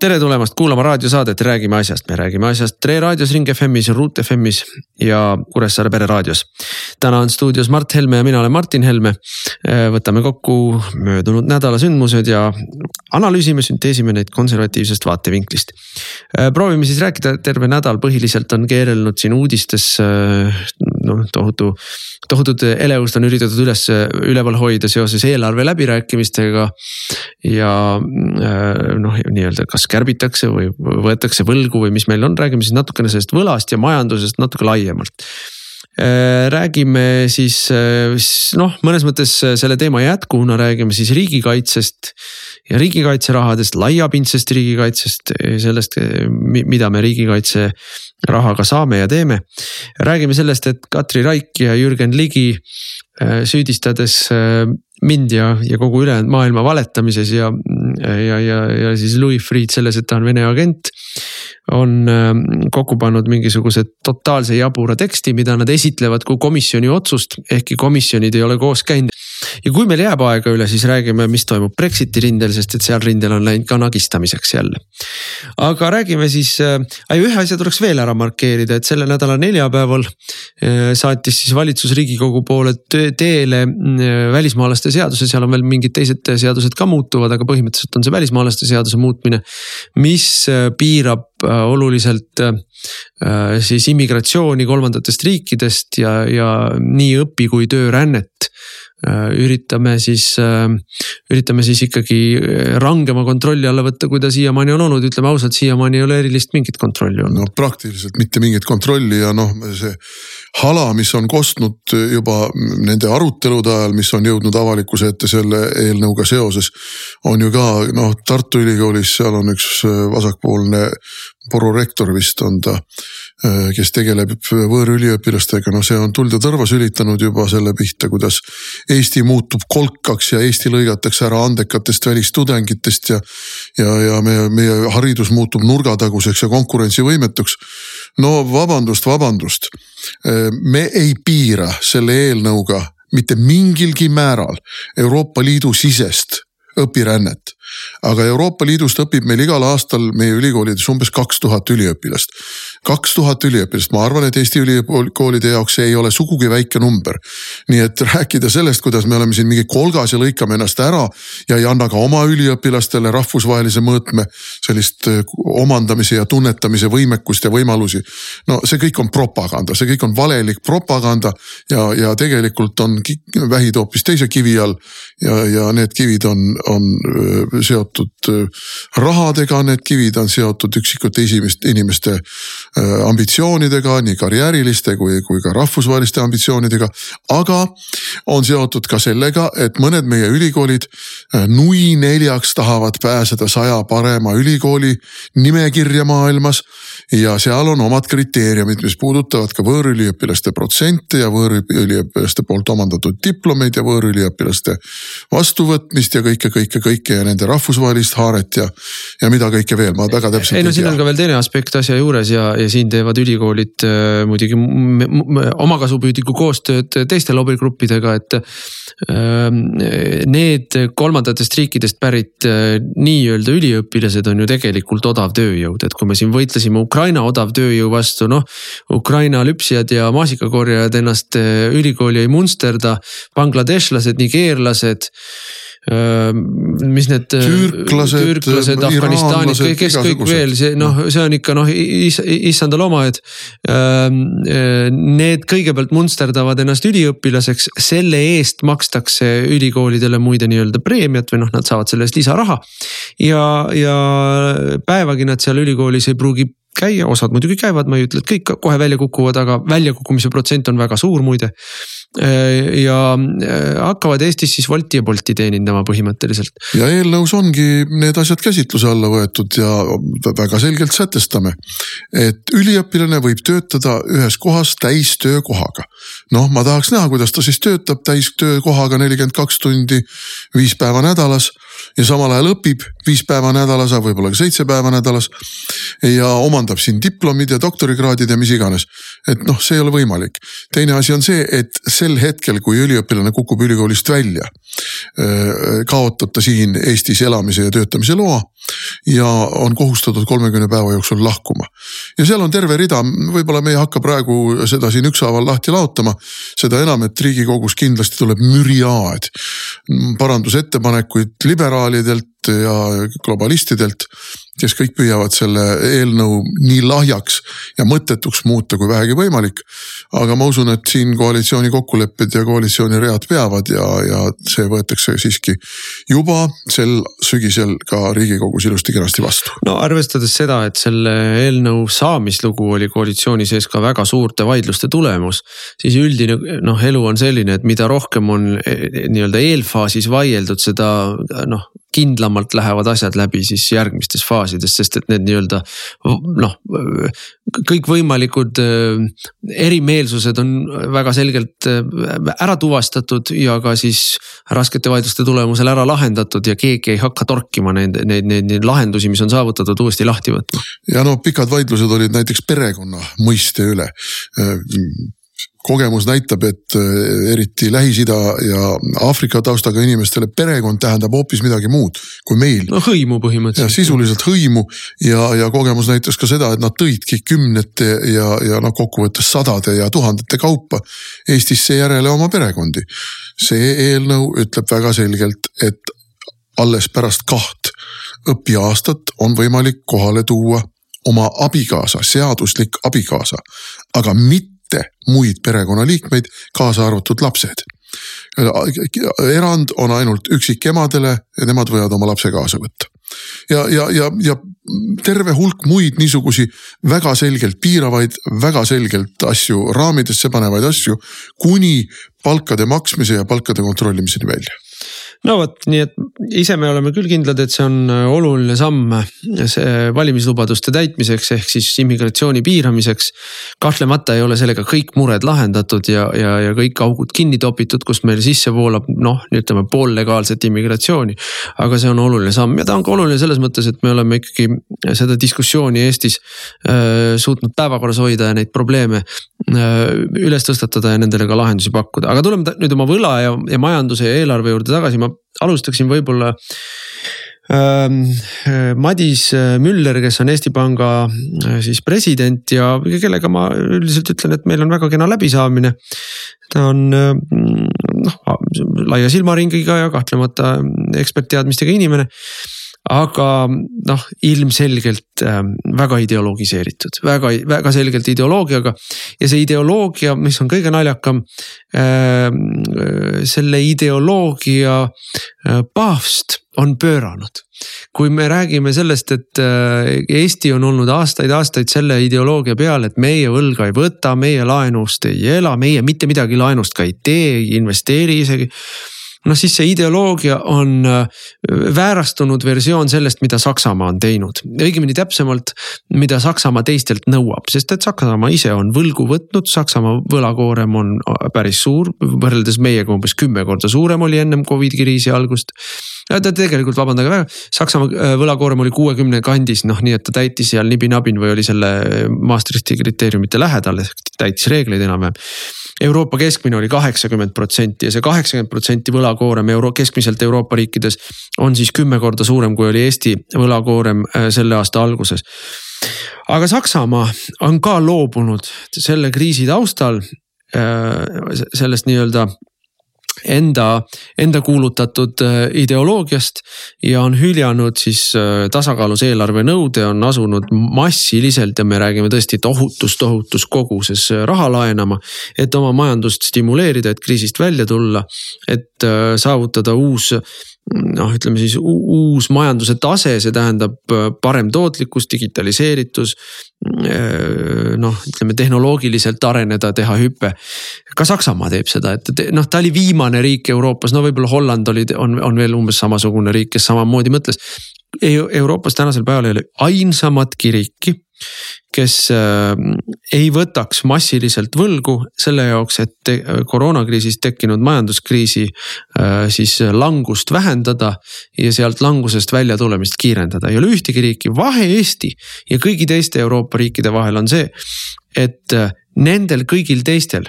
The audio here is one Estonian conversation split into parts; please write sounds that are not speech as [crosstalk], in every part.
tere tulemast kuulama raadiosaadet Räägime asjast, me räägime asjast Tre raadios, Ring FM-is, Ruut FM-is ja Kuressaare Pere raadios. täna on stuudios Mart Helme ja mina olen Martin Helme. võtame kokku möödunud nädala sündmused ja analüüsime, sünteesime neid konservatiivsest vaatevinklist. proovime siis rääkida, terve nädal põhiliselt on keerelnud siin uudistes noh, tohutu, tohutut elevust on üritatud üles, üleval hoida seoses eelarve läbirääkimistega. ja noh, nii-öelda kas kärbitakse või võetakse võlgu või mis meil on, räägime siis natukene sellest võlast ja majandusest natuke laiemalt äh, räägime siis äh, noh, mõnes mõttes selle teema jätkuna räägime siis riigikaitsest ja riigikaitserahadest, laiapindsest riigikaitsest, sellest, mida me riigikaitse rahaga saame ja teeme. räägime sellest, et Katri Raik ja Jürgen Ligi äh, süüdistades mind ja, ja kogu ülejäänud maailma valetamises ja, ja, ja, ja siis Louis Freeh selles, et ta on Vene agent. on ähm, kokku pannud mingisuguse totaalse jabura teksti, mida nad esitlevad kui komisjoni otsust, ehkki komisjonid ei ole koos käinud ja kui meil jääb aega üle, siis räägime, mis toimub Brexiti rindel, sest et seal rindel on läinud ka nagistamiseks jälle. aga räägime siis äh,, ühe asja tuleks veel ära markeerida, et selle nädala neljapäeval äh, saatis siis valitsus riigikogu poole teele äh, välismaalaste seaduse, seal on veel mingid teised seadused ka muutuvad, aga põhimõtteliselt on see välismaalaste seaduse muutmine. mis äh, piirab äh, oluliselt äh, siis immigratsiooni kolmandatest riikidest ja, ja nii õpi kui töörännet Äh, üritame siis, äh, üritame siis ikkagi äh, rangema kontrolli alla võtta, kui ta siiamaani on olnud, ütleme ausalt, siiamaani ei ole erilist mingit kontrolli olnud. no praktiliselt mitte mingit kontrolli ja noh, see hala, mis on kostnud juba nende arutelude ajal, mis on jõudnud avalikkuse ette selle eelnõuga seoses. on ju ka noh, Tartu Ülikoolis, seal on üks vasakpoolne prorektor vist on ta Äh, kes tegeleb võõrüliõpilastega, no see on tuld ja tõrva sülitanud juba selle pihta, kuidas Eesti muutub kolkaks ja Eesti lõigatakse ära andekatest välistudengitest ja. ja, ja meie, meie haridus muutub nurgataguseks ja konkurentsivõimetuks. no vabandust, vabandust, äh, me ei piira selle eelnõuga mitte mingilgi määral Euroopa Liidu sisest õpirännet. Aga Euroopa Liidust õpib meil igal aastal meie ülikoolides umbes kaks tuhat üliõpilast kaks tuhat üliõpilast, ma arvan, et Eesti ülikoolide jaoks see ei ole sugugi väike number. nii et rääkida sellest, kuidas me oleme siin mingi kolgas ja lõikame ennast ära ja ei anna ka oma üliõpilastele rahvusvahelise mõõtme sellist äh, omandamise ja tunnetamise võimekust ja võimalusi. no see kõik on propaganda, see kõik on valelik propaganda ja, ja tegelikult on vähid hoopis teise kivi all. ja, ja need kivid on, on seotud rahadega, need kivid on seotud üksikute inimeste Äh, ambitsioonidega, nii karjääriliste kui, kui ka rahvusvaheliste ambitsioonidega. aga on seotud ka sellega, et mõned meie ülikoolid nui neljaks tahavad pääseda saja parema ülikooli nimekirja maailmas. Ja seal on omad kriteeriumid, mis puudutavad ka võõrüliõpilaste protsente ja võõrüliõpilaste poolt omandatud diplomeid ja võõrüliõpilaste vastuvõtmist ja kõike, kõike, kõike ja nende rahvusvahelist haaret ja, ja mida kõike veel, ma väga täpselt ei no siin on ka veel teine aspekt asja juures ja, ja siin teevad ülikoolid äh, muidugi omakasupüüdlikku koostööd teiste lobigruppidega, et ähm, need kolmandatest riikidest pärit äh, nii-öelda üliõpilased on ju tegelikult odav tööjõud, et kui me siin võitlesime Ukraina odavtööjõu vastu, noh. Ukraina lüpsjad ja maasikakorjajad ennast äh, ülikooli ei munsterda, bangladeshlased, nigeerlased mis need türklased, türklased, Afganistanid, kes kõik veel, see noh, see on ikka noh, issandal oma, et. Need kõigepealt munsterdavad ennast üliõpilaseks, selle eest makstakse ülikoolidele muide nii-öelda preemiat või noh, nad saavad selle eest lisaraha. ja, ja päevagi nad seal ülikoolis ei pruugi käia, osad muidugi käivad, ma ei ütle, et kõik kohe välja kukuvad, aga väljakukkumise protsent on väga suur muide. Äh, ja äh, hakkavad Eestis siis Wolti ja Bolti teenindama põhimõtteliselt. ja eelnõus ongi need asjad käsitluse alla võetud ja väga selgelt sätestame, et üliõpilane võib töötada ühes kohas täistöökohaga. noh, ma tahaks näha, kuidas ta siis töötab täistöökohaga nelikümmend kaks tundi, viis päeva nädalas ja samal ajal õpib viis päeva nädalas, võib-olla ka seitse päeva nädalas. ja omandab siin diplomid ja doktorikraadid ja mis iganes. et noh, see ei ole võimalik. teine asi on see, et sel hetkel, kui üliõpilane kukub ülikoolist välja, kaotab ta siin Eestis elamise ja töötamise loa ja on kohustatud kolmekümne päeva jooksul lahkuma. ja seal on terve rida, võib-olla me ei hakka praegu seda siin ükshaaval lahti laotama. seda enam, et riigikogus kindlasti tuleb müriaad parandusettepanekuid liberaalidelt ja globalistidelt kes kõik püüavad selle eelnõu nii lahjaks ja mõttetuks muuta, kui vähegi võimalik. aga ma usun, et siin koalitsiooni kokkulepped ja koalitsiooni read peavad ja, ja see võetakse siiski juba sel sügisel ka riigikogus ilusti-kenasti vastu. no arvestades seda, et selle eelnõu saamislugu oli koalitsiooni sees ka väga suurte vaidluste tulemus, siis üldine noh, elu on selline, et mida rohkem on e, e, nii-öelda eelfaasis vaieldud, seda noh kindlamalt lähevad asjad läbi siis järgmistes faasides, sest et need nii-öelda noh, kõikvõimalikud äh, erimeelsused on väga selgelt äh, ära tuvastatud ja ka siis raskete vaidluste tulemusel ära lahendatud ja keegi ei hakka torkima neid, neid, neid, neid lahendusi, mis on saavutatud, uuesti lahti võtma. ja no pikad vaidlused olid näiteks perekonna mõiste üle äh, kogemus näitab, et äh, eriti Lähis-Ida ja Aafrika taustaga inimestele perekond tähendab hoopis midagi muud kui meil. no hõimu põhimõtteliselt. sisuliselt hõimu ja, ja kogemus näitas ka seda, et nad tõidki kümnete ja, ja noh, kokkuvõttes sadade ja tuhandete kaupa Eestisse järele oma perekondi. see eelnõu ütleb väga selgelt, et alles pärast kaht õpiaastat on võimalik kohale tuua oma abikaasa, seaduslik abikaasa, aga mitte mitte muid perekonnaliikmeid, kaasa arvatud lapsed. erand on ainult üksikemadele ja nemad võivad oma lapse kaasa võtta. ja, ja, ja, ja terve hulk muid niisugusi väga selgelt piiravaid, väga selgelt asju raamidesse panevaid asju kuni palkade maksmise ja palkade kontrollimiseni välja no vot, nii et ise me oleme küll kindlad, et see on äh, oluline samm see valimislubaduste täitmiseks ehk siis immigratsiooni piiramiseks. kahtlemata ei ole sellega kõik mured lahendatud ja, ja, ja kõik augud kinni topitud, kust meil sisse voolab noh, ütleme poollegaalset immigratsiooni. aga see on oluline samm ja ta on ka oluline selles mõttes, et me oleme ikkagi seda diskussiooni Eestis äh, suutnud päevakorras hoida ja neid probleeme äh, üles tõstatada ja nendele ka lahendusi pakkuda, aga tuleme nüüd oma võla ja, ja majanduse ja eelarve juurde tagasi, ma alustaksin võib-olla ähm, Madis Müller, kes on Eesti Panga äh, siis president ja kellega ma üldiselt ütlen, et meil on väga kena läbisaamine. ta on äh, noh laia silmaringiga ja kahtlemata ekspertteadmistega inimene aga noh, ilmselgelt äh, väga ideologiseeritud, väga, väga selgelt ideoloogiaga. ja see ideoloogia, mis on kõige naljakam äh,, selle ideoloogia äh, paavst on pööranud. kui me räägime sellest, et äh, Eesti on olnud aastaid-aastaid selle ideoloogia peal, et meie võlga ei võta, meie laenust ei ela, meie mitte midagi laenust ka ei tee, ei investeeri isegi noh, siis see ideoloogia on äh, väärastunud versioon sellest, mida Saksamaa on teinud. õigemini täpsemalt, mida Saksamaa teistelt nõuab, sest et Saksamaa ise on võlgu võtnud, Saksamaa võlakoorem on äh, päris suur, võrreldes meiega umbes kümme korda suurem oli ennem Covidi kriisi algust ta tegelikult, vabandage väga, Saksamaa äh, võlakoorem oli kuuekümne kandis, noh nii et ta täitis seal nibin-nabin või oli selle Maastrichti kriteeriumite lähedal, täitis reegleid enam-vähem Euroopa keskmine oli kaheksakümmend protsenti ja see kaheksakümmend protsenti võlakoorem euro keskmiselt Euroopa riikides on siis kümme korda suurem, kui oli Eesti võlakoorem äh, selle aasta alguses. aga Saksamaa on ka loobunud selle kriisi taustal äh, sellest nii-öelda enda, enda kuulutatud äh, ideoloogiast ja on hüljanud siis äh, tasakaalus eelarve nõude, on asunud massiliselt ja me räägime tõesti tohutus, tohutus koguses äh, raha laenama. et oma majandust stimuleerida, et kriisist välja tulla, et saavutada uus noh, ütleme siis uus majanduse tase, see tähendab äh, parem tootlikkus, digitaliseeritus. Äh, noh, ütleme tehnoloogiliselt areneda, teha hüpe. ka Saksamaa teeb seda, et noh, ta oli viimane riik Euroopas, no võib-olla Holland oli, on, on veel umbes samasugune riik, kes samamoodi mõtles. Euroopas tänasel päeval ei ole ainsamatki riiki kes äh, ei võtaks massiliselt võlgu selle jaoks, et te, koroonakriisist tekkinud majanduskriisi äh, siis langust vähendada ja sealt langusest välja tulemist kiirendada. ei ole ühtegi riiki, vahe Eesti ja kõigi teiste Euroopa riikide vahel on see, et äh, nendel kõigil teistel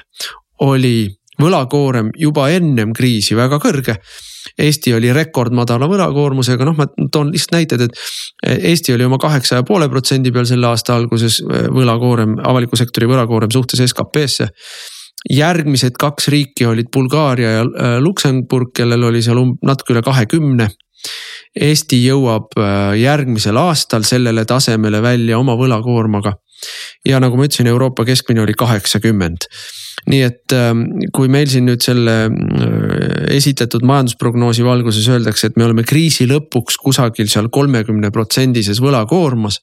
oli võlakoorem juba ennem kriisi väga kõrge Eesti oli rekordmadala võlakoormusega, noh, ma toon lihtsalt näited, et Eesti oli oma kaheksa ja poole protsendi peal selle aasta alguses võlakoorem, avaliku sektori võlakoorem suhtes SKP-sse järgmised kaks riiki olid Bulgaaria ja äh, Luksemburg, kellel oli seal um-, natuke üle kahekümne. Eesti jõuab järgmisel aastal sellele tasemele välja oma võlakoormaga. Ja nagu ma ütlesin, Euroopa keskmine oli kaheksakümmend nii et ähm, kui meil siin nüüd selle äh, esitletud majandusprognoosi valguses öeldakse, et me oleme kriisi lõpuks kusagil seal kolmekümne protsendises võlakoormas.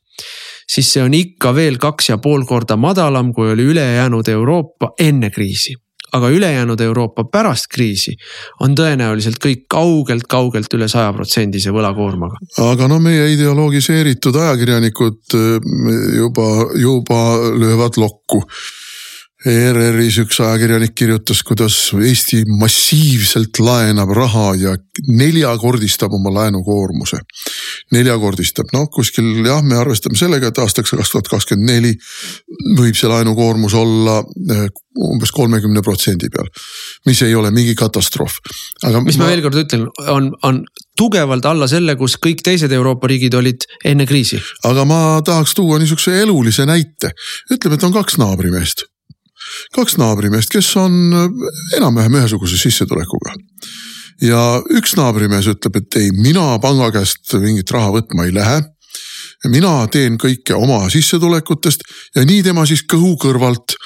siis see on ikka veel kaks ja pool korda madalam, kui oli ülejäänud Euroopa enne kriisi aga ülejäänud Euroopa pärast kriisi on tõenäoliselt kõik kaugelt-kaugelt üle saja protsendise võlakoormaga. aga no meie ideologiseeritud ajakirjanikud äh, juba, juba löövad lokku ERR-is üks ajakirjanik kirjutas, kuidas Eesti massiivselt laenab raha ja neljakordistab oma laenukoormuse. neljakordistab, noh kuskil jah, me arvestame sellega, et aastaks kaks tuhat kakskümmend neli võib see laenukoormus olla eh, umbes kolmekümne protsendi peal. mis ei ole mingi katastroof, aga. mis ma, ma veel kord ütlen, on, on tugevalt alla selle, kus kõik teised Euroopa riigid olid enne kriisi. aga ma tahaks tuua niisuguse elulise näite, ütleme, et on kaks naabrimeest kaks naabrimeest, kes on enam-vähem ühesuguse sissetulekuga. ja üks naabrimees ütleb, et ei, mina panga käest mingit raha võtma ei lähe mina teen kõike oma sissetulekutest ja nii tema siis kõhu kõrvalt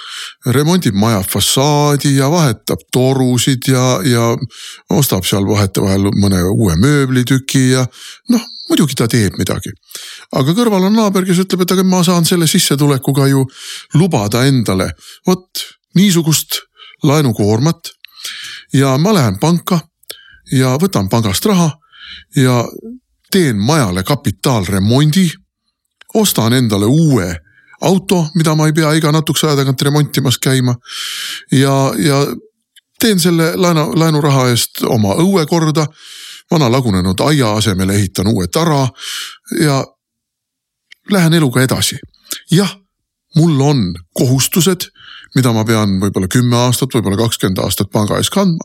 remondib maja fassaadi ja vahetab torusid ja, ja ostab seal vahetevahel mõne uue mööblitüki ja noh, muidugi ta teeb midagi. aga kõrval on naaber, kes ütleb, et aga ma saan selle sissetulekuga ju lubada endale vot niisugust laenukoormat. ja ma lähen panka ja võtan pangast raha ja teen majale kapitaalremondi. Ostan endale uue auto, mida ma ei pea iga natukese aja tagant remontimas käima. ja, ja teen selle laenu, laenuraha eest oma õue korda vana lagunenud aia asemele ehitan uue tara ja lähen eluga edasi. jah, mul on kohustused, mida ma pean võib-olla kümme aastat, võib-olla kakskümmend aastat panga ees kandma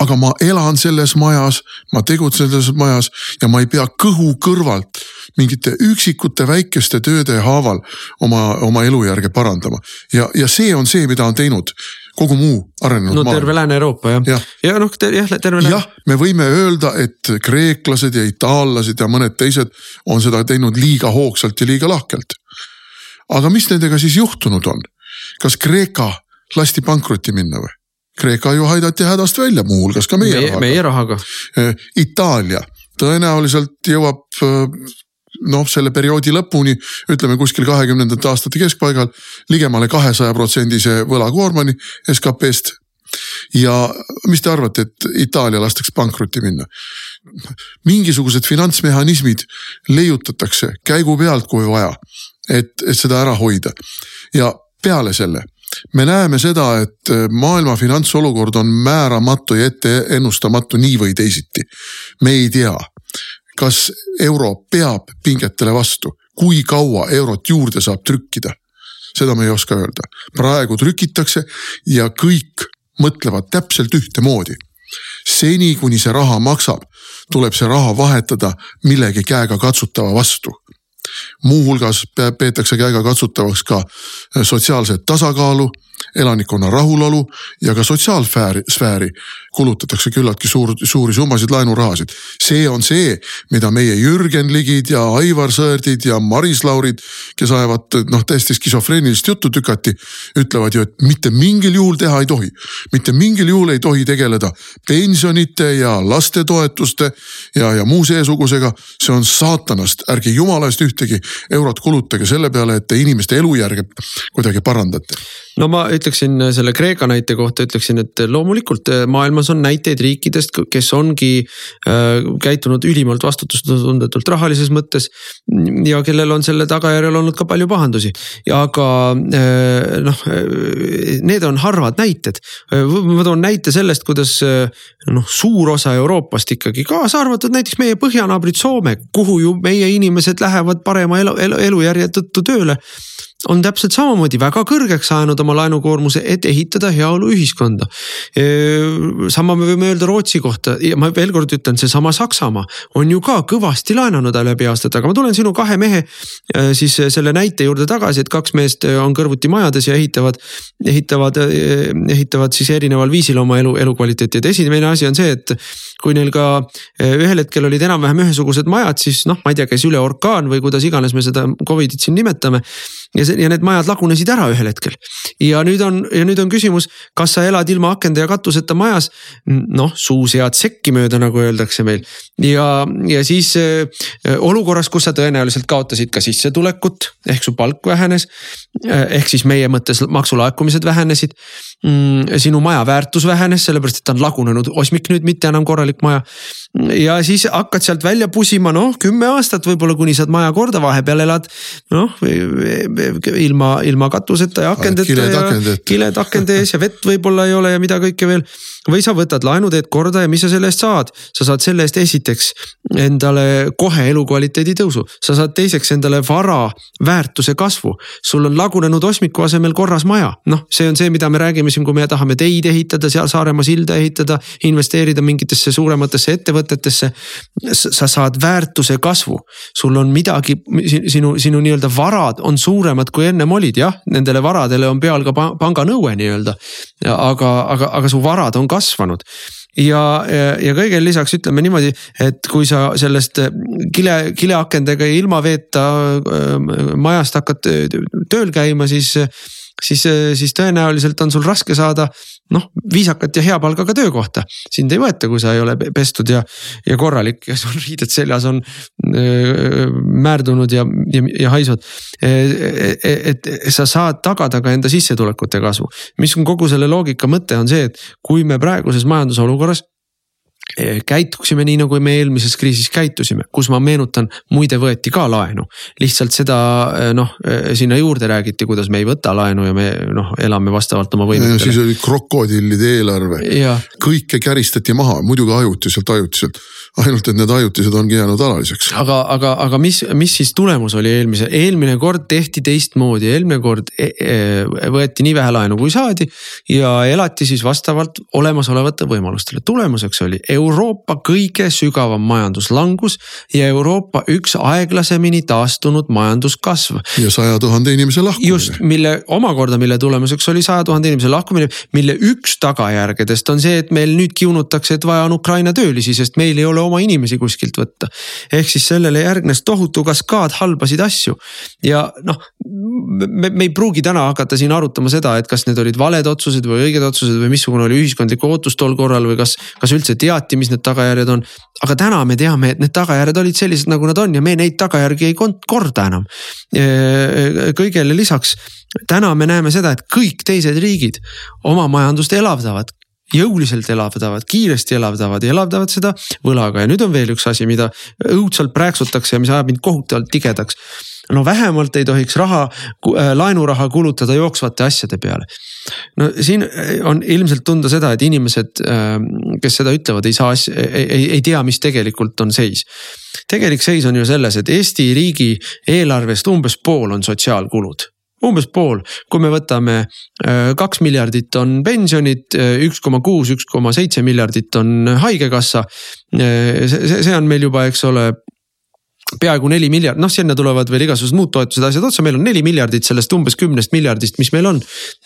aga ma elan selles majas, ma tegutsen selles majas ja ma ei pea kõhu kõrvalt mingite üksikute väikeste tööde haaval oma, oma elujärge parandama. ja, ja see on see, mida on teinud kogu muu arenenud no, maailm. terve Lääne-Euroopa jah ja., ja noh jah terve Lääne. jah, me võime öelda, et kreeklased ja itaallased ja mõned teised on seda teinud liiga hoogsalt ja liiga lahkelt. aga mis nendega siis juhtunud on? kas Kreeka lasti pankrotti minna või? Kreeka ju aidati hädast välja, muuhulgas ka meie, meie rahaga. meie rahaga. Eh, Itaalia tõenäoliselt jõuab eh, noh, selle perioodi lõpuni, ütleme kuskil kahekümnendate aastate keskpaigal ligemale kahesaja protsendise võlakoormani SKP-st. ja mis te arvate, et Itaalia lastakse pankrotti minna? mingisugused finantsmehhanismid leiutatakse käigu pealt, kui vaja, et, et seda ära hoida ja peale selle me näeme seda, et maailma finantsolukord on määramatu ja ette ennustamatu nii või teisiti. me ei tea, kas euro peab pingetele vastu, kui kaua eurot juurde saab trükkida. seda me ei oska öelda, praegu trükitakse ja kõik mõtlevad täpselt ühtemoodi. seni, kuni see raha maksab, tuleb see raha vahetada millegi käegakatsutava vastu muuhulgas peetakse käegakatsutavaks ka sotsiaalset tasakaalu elanikkonna rahulolu ja ka sotsiaalsfääri, sfääri kulutatakse küllaltki suur, suuri summasid laenurahasid. see on see, mida meie Jürgen Ligid ja Aivar Sõerdid ja Maris Laurid, kes ajavad noh, täiesti skisofreenilist juttu tükati, ütlevad ju, et mitte mingil juhul teha ei tohi. mitte mingil juhul ei tohi tegeleda pensionite ja lastetoetuste ja, ja muu seesugusega. see on saatanast, ärge jumala eest ühtegi eurot kulutage selle peale, et te inimeste elujärge kuidagi parandate no ma ütleksin selle Kreeka näite kohta, ütleksin, et loomulikult maailmas on näiteid riikidest, kes ongi äh, käitunud ülimalt vastutustundetult rahalises mõttes. ja kellel on selle tagajärjel olnud ka palju pahandusi aga äh, noh, need on harvad näited. ma toon näite sellest, kuidas noh, suur osa Euroopast ikkagi, kaasa arvatud näiteks meie põhjanaabrid Soome, kuhu ju meie inimesed lähevad parema elu, elu, elujärje tõttu tööle on täpselt samamoodi väga kõrgeks ajanud oma laenukoormuse, et ehitada heaoluühiskonda. sama me võime öelda Rootsi kohta ja ma veel kord ütlen, seesama Saksamaa on ju ka kõvasti laenanud läbi aastate, aga ma tulen sinu kahe mehe siis selle näite juurde tagasi, et kaks meest on kõrvuti majades ja ehitavad, ehitavad, ehitavad siis erineval viisil oma elu, elukvaliteeti, et esimene asi on see, et kui neil ka ühel hetkel olid enam-vähem ühesugused majad, siis noh, ma ei tea, käis üle orkaan või kuidas iganes me seda Covidit siin nimetame ja see ja need majad lagunesid ära ühel hetkel. ja nüüd on, ja nüüd on küsimus, kas sa elad ilma akende ja katuseta majas. noh, suu sead sekki mööda, nagu öeldakse meil ja, ja siis äh, olukorras, kus sa tõenäoliselt kaotasid ka sissetulekut ehk su palk vähenes. ehk siis meie mõttes maksulaekumised vähenesid mm,. sinu maja väärtus vähenes, sellepärast et ta on lagunenud osmik nüüd, mitte enam korralik maja ja siis hakkad sealt välja pusima, noh kümme aastat võib-olla, kuni saad maja korda, vahepeal elad noh ilma, ilma katuseta ja akendeta ja kiled akende ees ja vett võib-olla ei ole ja mida kõike veel. või sa võtad laenu, teed korda ja mis sa selle eest saad, sa saad selle eest esiteks endale kohe elukvaliteedi tõusu, sa saad teiseks endale vara väärtuse kasvu. sul on lagunenud osmiku asemel korras maja, noh, see on see, mida me räägime siin, kui me tahame teid ehitada, seal Saaremaa silda ehitada, investeerida mingitesse suurematesse ettevõtetesse ettevõtetesse. sa saad väärtuse kasvu, sul on midagi, sinu, sinu nii-öelda varad on suuremad kui ennem olid, jah, nendele varadele on peal ka panganõue nii-öelda. aga, aga, aga su varad on kasvanud ja, ja, ja kõigele lisaks ütleme niimoodi, et kui sa sellest kile, kileakendega ilma veeta majast hakkad tööl käima, siis siis, siis tõenäoliselt on sul raske saada noh, viisakat ja hea palgaga töökohta. sind ei võeta, kui sa ei ole pestud ja, ja korralik ja sul riided seljas on öö, määrdunud ja, ja, ja haisvad. et sa saad tagada ka enda sissetulekute kasvu, mis on kogu selle loogika mõte on see, et kui me praeguses majandusolukorras Eh, käituksime nii, nagu me eelmises kriisis käitusime, kus ma meenutan, muide võeti ka laenu. lihtsalt seda eh, noh, eh, sinna juurde räägiti, kuidas me ei võta laenu ja me noh, elame vastavalt oma võimetele. siis oli krokodillide eelarve, kõike käristati maha, muidugi ajutiselt, ajutiselt ainult et need ajutised ongi jäänud alaliseks. aga, aga, aga mis, mis siis tulemus oli eelmise, eelmine kord tehti teistmoodi, eelmine kord e e võeti nii vähe laenu kui saadi. ja elati siis vastavalt olemasolevate võimalustele, tulemuseks oli Euroopa kõige sügavam majanduslangus ja Euroopa üks aeglasemini taastunud majanduskasv. ja saja tuhande inimese lahkumine. just, mille omakorda, mille tulemuseks oli saja tuhande inimese lahkumine, mille üks tagajärgedest on see, et meil nüüd kiunutakse, et vaja on Ukraina töölisi, sest meil ei ole oma inimesi kuskilt võtta. ehk siis sellele järgnes tohutu kaskaad halbasid asju ja noh, me, me ei pruugi täna hakata siin arutama seda, et kas need olid valed otsused või õiged otsused või missugune oli ühiskondlik ootus tol korral või kas, kas üldse teati, mis need tagajärjed on. aga täna me teame, et need tagajärjed olid sellised, nagu nad on ja me neid tagajärgi ei korda enam. kõigele lisaks täna me näeme seda, et kõik teised riigid oma majandust elavdavad, jõuliselt elavdavad, kiiresti elavdavad ja elavdavad seda võlaga ja nüüd on veel üks asi, mida õudselt prääksutakse ja mis ajab mind kohutavalt tigedaks. No vähemalt ei tohiks raha, äh, laenuraha kulutada jooksvate asjade peale. no siin on ilmselt tunda seda, et inimesed, ähm, kes seda ütlevad, ei saa, ei, ei, ei tea, mis tegelikult on seis tegelik seis on ju selles, et Eesti riigi eelarvest umbes pool on sotsiaalkulud umbes pool, kui me võtame äh, kaks miljardit on pensionid, äh, üks koma kuus, üks koma seitse miljardit on haigekassa. Äh, see, see on meil juba, eks ole peaaegu neli miljardit, noh sinna tulevad veel igasugused muud toetused, asjad otsa, meil on neli miljardit sellest umbes kümnest miljardist, mis meil on.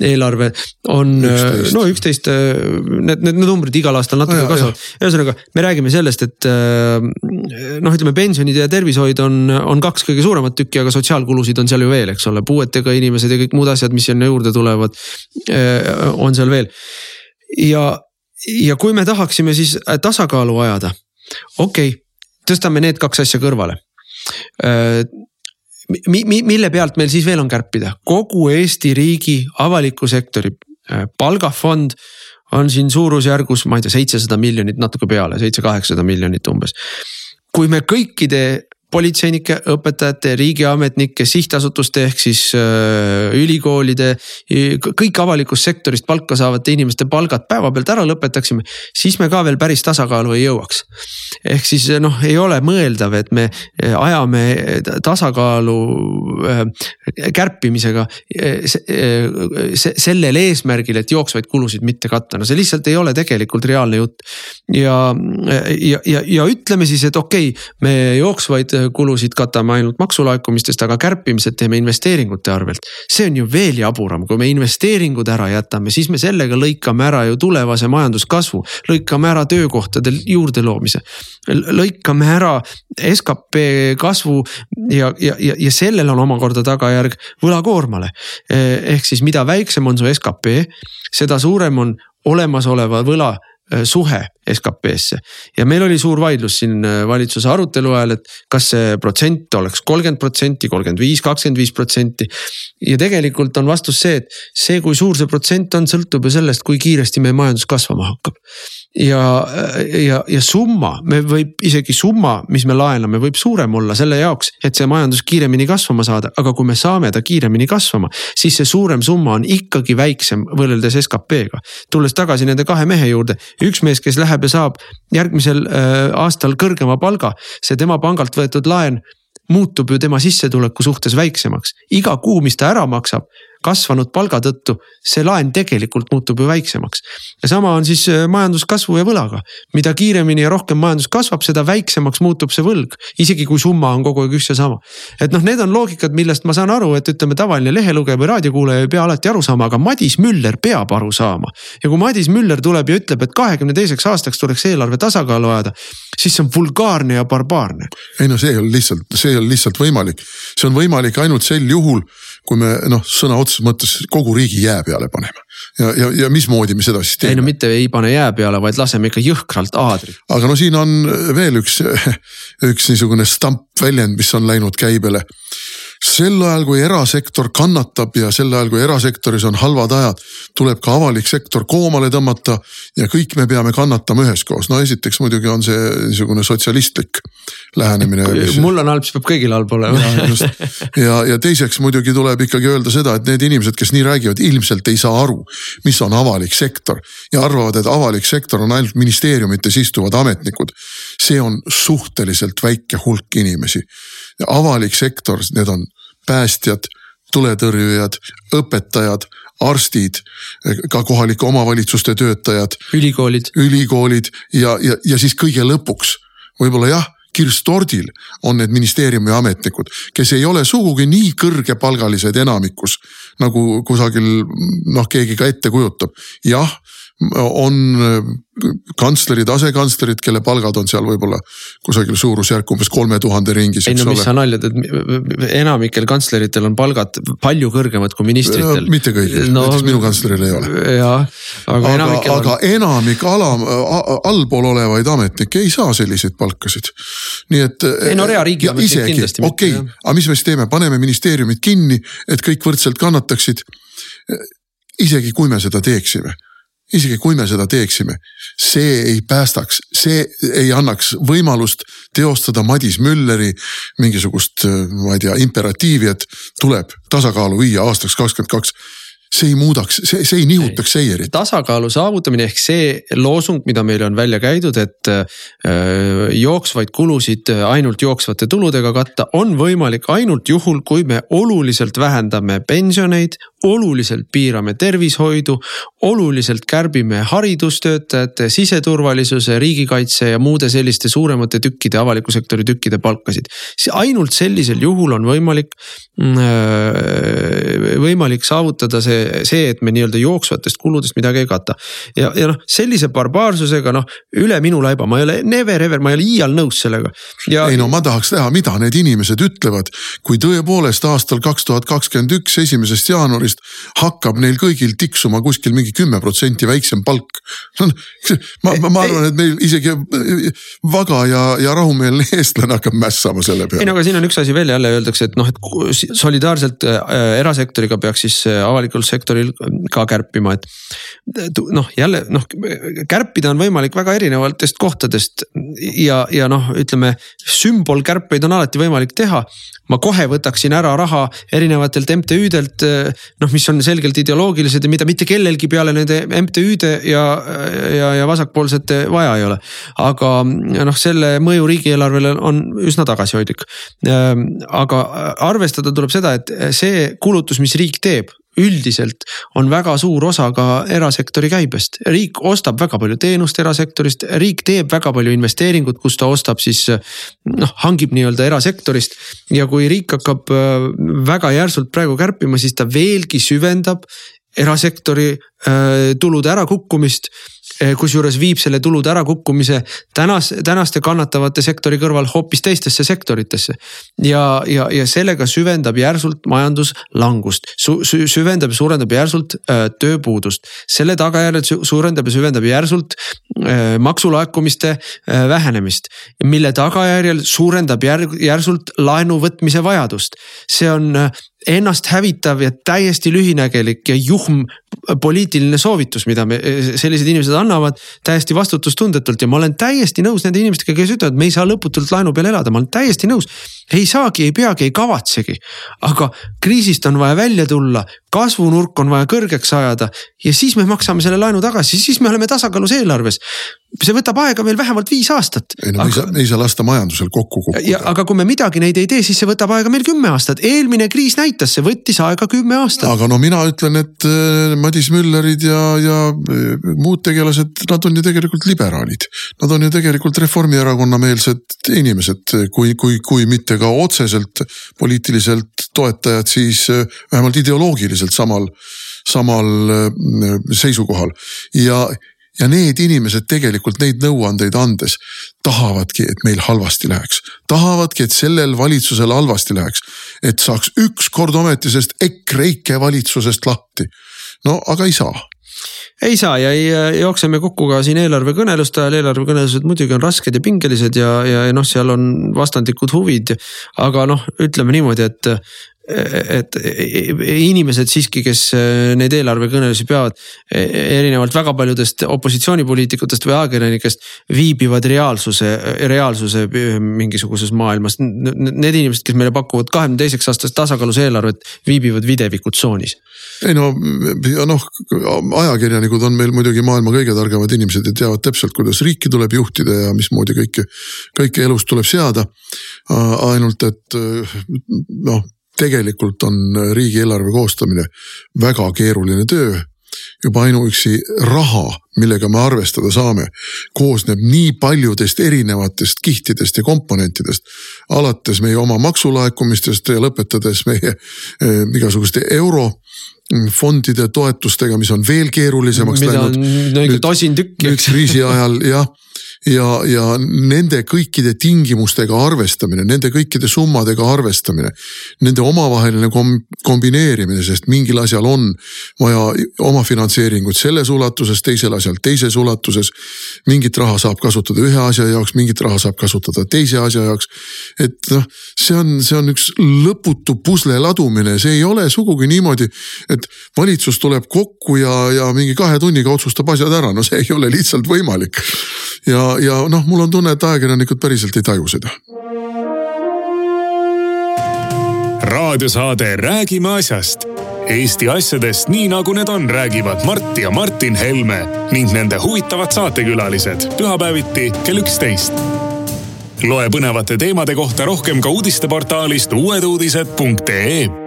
eelarve on 11. no üksteist, need, need numbrid igal aastal natuke kasvavad. ühesõnaga, me räägime sellest, et noh, ütleme pensionid ja tervishoid on, on kaks kõige suuremat tükki, aga sotsiaalkulusid on seal ju veel, eks ole, puuetega inimesed ja kõik muud asjad, mis sinna juurde tulevad. on seal veel ja, ja kui me tahaksime siis tasakaalu ajada, okei okay, tõstame need kaks asja kõrvale mi, mi, mille pealt meil siis veel on kärpida, kogu Eesti riigi avaliku sektori palgafond on siin suurusjärgus, ma ei tea, seitsesada miljonit natuke peale, seitse-kaheksasada miljonit umbes. kui me kõikide politseinike, õpetajate, riigiametnike, sihtasutuste ehk siis äh, ülikoolide, kõik avalikust sektorist palka saavate inimeste palgad päevapealt ära lõpetaksime, siis me ka veel päris tasakaalu ei jõuaks. ehk siis noh, ei ole mõeldav, et me äh, ajame tasakaalu äh, kärpimisega sellel eesmärgil, et jooksvaid kulusid mitte katta, no see lihtsalt ei ole tegelikult reaalne jutt. ja, ja, ja, ja ütleme siis, et okei okay,, me jooksvaid kulusid katame ainult maksulaekumistest, aga kärpimised teeme investeeringute arvelt. see on ju veel jaburam, kui me investeeringud ära jätame, siis me sellega lõikame ära ju tulevase majanduskasvu, lõikame ära töökohtade juurde loomise. lõikame ära skp kasvu ja, ja, ja, ja sellel on omakorda tagajärg võlakoormale. ehk siis, mida väiksem on su skp, seda suurem on olemasoleva võla suhe SKP-sse. ja meil oli suur vaidlus siin äh, valitsuse arutelu ajal, et kas see protsent oleks kolmkümmend protsenti, kolmkümmend viis, kakskümmend viis protsenti. ja tegelikult on vastus see, et see, kui suur see protsent on, sõltub ju sellest, kui kiiresti meie majandus kasvama hakkab ja, ja, ja summa, me võib isegi summa, mis me laename, võib suurem olla selle jaoks, et see majandus kiiremini kasvama saada, aga kui me saame ta kiiremini kasvama, siis see suurem summa on ikkagi väiksem võrreldes SKP-ga. tulles tagasi nende kahe mehe juurde, üks mees, kes läheb ja saab järgmisel äh, aastal kõrgema palga, see tema pangalt võetud laen muutub ju tema sissetuleku suhtes väiksemaks. iga kuu, mis ta ära maksab, kasvanud palga tõttu, see laen tegelikult muutub ju väiksemaks. ja sama on siis äh, majanduskasvu ja võlaga. mida kiiremini ja rohkem majandus kasvab, seda väiksemaks muutub see võlg, isegi kui summa on kogu aeg üks ja sama. et noh, need on loogikad, millest ma saan aru, et ütleme, tavaline lehelugeja või raadiokuulaja ei pea alati aru saama, aga Madis Müller peab aru saama. ja kui Madis Müller tuleb ja ütleb, et kahekümne teiseks aastaks tuleks eelarve tasakaalu ajada, siis see on vulgaarne ja barbaarne. ei no see ei ole lihtsalt, see ei ole lihtsalt võimalik, see on võimalik ainult sel juhul kui me noh, sõna otseses mõttes kogu riigi jää peale paneme. ja, ja, ja mismoodi me seda siis teeme? ei no mitte ei pane jää peale, vaid laseme ikka jõhkralt aadrit. aga no siin on veel üks, [laughs] üks niisugune stampväljend, mis on läinud käibele sel ajal, kui erasektor kannatab ja sel ajal, kui erasektoris on halvad ajad, tuleb ka avalik sektor koomale tõmmata ja kõik me peame kannatama üheskoos. no esiteks muidugi on see niisugune sotsialistlik lähenemine. mul on halb, siis peab kõigil halb olema. ja, ja, ja teiseks muidugi tuleb ikkagi öelda seda, et need inimesed, kes nii räägivad, ilmselt ei saa aru, mis on avalik sektor ja arvavad, et avalik sektor on ainult ministeeriumites istuvad ametnikud. see on suhteliselt väike hulk inimesi avalik sektor, need on päästjad, tuletõrjujad, õpetajad, arstid, ka kohalike omavalitsuste töötajad. ülikoolid. ülikoolid ja, ja, ja siis kõige lõpuks võib-olla jah kirstordil on need ministeeriumi ametnikud, kes ei ole sugugi nii kõrgepalgalised enamikus nagu kusagil noh, keegi ka ette kujutab. jah, on äh, kantslerid, asekantslerid, kelle palgad on seal võib-olla kusagil suurusjärk umbes kolme tuhande ringis. ei no mis ole. sa nalja teed, enamikel kantsleritel on palgad palju kõrgemad kui ministritel. mitte kõigil no,, näiteks minu kantsleril ei ole. jah, aga, aga, aga on... enamik alam, allpool olevaid ametnikke ei saa selliseid palkasid. nii et. ei no reariigi ametnik kindlasti okei okay,, aga mis me siis teeme, paneme ministeeriumid kinni, et kõik võrdselt kannataksid isegi kui me seda teeksime isegi kui me seda teeksime, see ei päästaks, see ei annaks võimalust teostada Madis Mülleri mingisugust, ma ei tea, imperatiivi, et tuleb tasakaalu viia aastaks kakskümmend kaks see ei muudaks, see, see ei nihutaks seierit. tasakaalu saavutamine ehk see loosung, mida meile on välja käidud, et äh, jooksvaid kulusid ainult jooksvate tuludega katta, on võimalik ainult juhul, kui me oluliselt vähendame pensioneid, oluliselt piirame tervishoidu, oluliselt kärbime haridustöötajate, siseturvalisuse, riigikaitse ja muude selliste suuremate tükkide, avaliku sektori tükkide palkasid. ainult sellisel juhul on võimalik, mm, äh, võimalik saavutada see, see, et me nii-öelda jooksvatest kuludest midagi ei kata. ja, ja noh, sellise barbaarsusega noh, üle minu laiba, ma ei ole never ever, ma ei ole iial nõus sellega. ei no ma tahaks teha, mida need inimesed ütlevad, kui tõepoolest aastal kaks tuhat kakskümmend üks, esimesest jaanuarist hakkab neil kõigil tiksuma kuskil mingi kümme protsenti väiksem palk. ma, ma, ma arvan, et meil isegi vaga ja, ja rahumeelne eestlane hakkab mässama selle peale. ei no aga siin on üks asi veel jälle öeldakse, et noh, et solidaarselt äh, erasektoriga peaks siis äh, avalikul sektoril ka kärpima, et noh, jälle noh, kärpida on võimalik väga erinevatest kohtadest ja, ja noh, ütleme sümbolkärpeid on alati võimalik teha ma kohe võtaksin ära raha erinevatelt MTÜ-delt, noh, mis on selgelt ideoloogilised ja mida mitte kellelgi peale nende MTÜ-de ja, ja, ja vasakpoolsete vaja ei ole. aga noh, selle mõju riigieelarvele on üsna tagasihoidlik. aga arvestada tuleb seda, et see kulutus, mis riik teeb üldiselt on väga suur osa ka erasektori käibest. riik ostab väga palju teenust erasektorist, riik teeb väga palju investeeringut, kus ta ostab siis noh, hangib nii-öelda erasektorist. ja kui riik hakkab äh, väga järsult praegu kärpima, siis ta veelgi süvendab erasektori äh, tulude ärakukkumist kusjuures viib selle tulude ärakukkumise tänas, tänaste kannatavate sektori kõrval hoopis teistesse sektoritesse. ja, ja, ja sellega süvendab järsult majanduslangust Su,, süvendab ja suurendab järsult äh, tööpuudust. selle tagajärjel suurendab ja süvendab järsult äh, maksulaekumiste äh, vähenemist, mille tagajärjel suurendab järg, järsult laenu võtmise vajadust. see on äh, ennast hävitav ja täiesti lühinägelik ja juhm poliitiline soovitus, mida me, sellised inimesed annavad täiesti vastutustundetult ja ma olen täiesti nõus nende inimestega, kes ütlevad, me ei saa lõputult laenu peal elada, ma olen täiesti nõus. Ei saagi, ei peagi, ei kavatsegi, aga kriisist on vaja välja tulla, kasvunurk on vaja kõrgeks ajada ja siis me maksame selle laenu tagasi, siis me oleme tasakaalus eelarves see võtab aega veel vähemalt viis aastat. ei no aga... ei saa, ei saa lasta majandusel kokku kukkuda. aga kui me midagi neid ei tee, siis see võtab aega meil kümme aastat, eelmine kriis näitas, see võttis aega kümme aastat. aga no mina ütlen, et äh, Madis Müllerid ja, ja äh, muud tegelased, nad on ju tegelikult liberaalid. Nad on ju tegelikult Reformierakonna meelsed inimesed, kui, kui, kui mitte ka otseselt poliitiliselt toetajad, siis äh, vähemalt ideoloogiliselt samal, samal seisukohal ja ja need inimesed tegelikult neid nõuandeid andes tahavadki, et meil halvasti läheks. tahavadki, et sellel valitsusel halvasti läheks. et saaks ükskord ometi sellest EKREIKE valitsusest lahti. no aga ei saa ei saa ja ei, jookseme kokku ka siin eelarvekõneluste ajal, eelarvekõnelused muidugi on rasked ja pingelised ja, ja noh, seal on vastandlikud huvid. aga noh, ütleme niimoodi, et et inimesed siiski, kes äh, neid eelarvekõnelusi peavad, e, erinevalt väga paljudest opositsioonipoliitikutest või ajakirjanikest, viibivad reaalsuse, reaalsuse mingisuguses maailmas. Need inimesed, kes meile pakuvad kahekümne teiseks aastast tasakaalus eelarvet, viibivad videviku tsoonis. ei no ja noh, ajakirjanikud on meil muidugi maailma kõige targemad inimesed ja teavad täpselt, kuidas riiki tuleb juhtida ja mismoodi kõike, kõike elus tuleb seada. ainult et noh tegelikult on riigieelarve koostamine väga keeruline töö. juba ainuüksi raha, millega me arvestada saame, koosneb nii paljudest erinevatest kihtidest ja komponentidest. alates meie oma maksulaekumistest ja lõpetades meie eh, igasuguste euro fondide toetustega, mis on veel keerulisemaks mida läinud. mida on ikka tosin tükki. nüüd kriisi ajal jah ja, ja nende kõikide tingimustega arvestamine, nende kõikide summadega arvestamine, nende omavaheline kom kombineerimine, sest mingil asjal on vaja omafinantseeringut selles ulatuses, teisel asjal teises ulatuses. mingit raha saab kasutada ühe asja jaoks, mingit raha saab kasutada teise asja jaoks. et noh, see on, see on üks lõputu pusle ladumine, see ei ole sugugi niimoodi, et valitsus tuleb kokku ja, ja mingi kahe tunniga otsustab asjad ära, no see ei ole lihtsalt võimalik ja, ja noh, mul on tunne, et ajakirjanikud päriselt ei taju seda. raadiosaade Räägime asjast. Eesti asjadest nii nagu need on, räägivad Mart ja Martin Helme ning nende huvitavad saatekülalised pühapäeviti kell üksteist. loe põnevate teemade kohta rohkem ka uudisteportaalist uueduudised.ee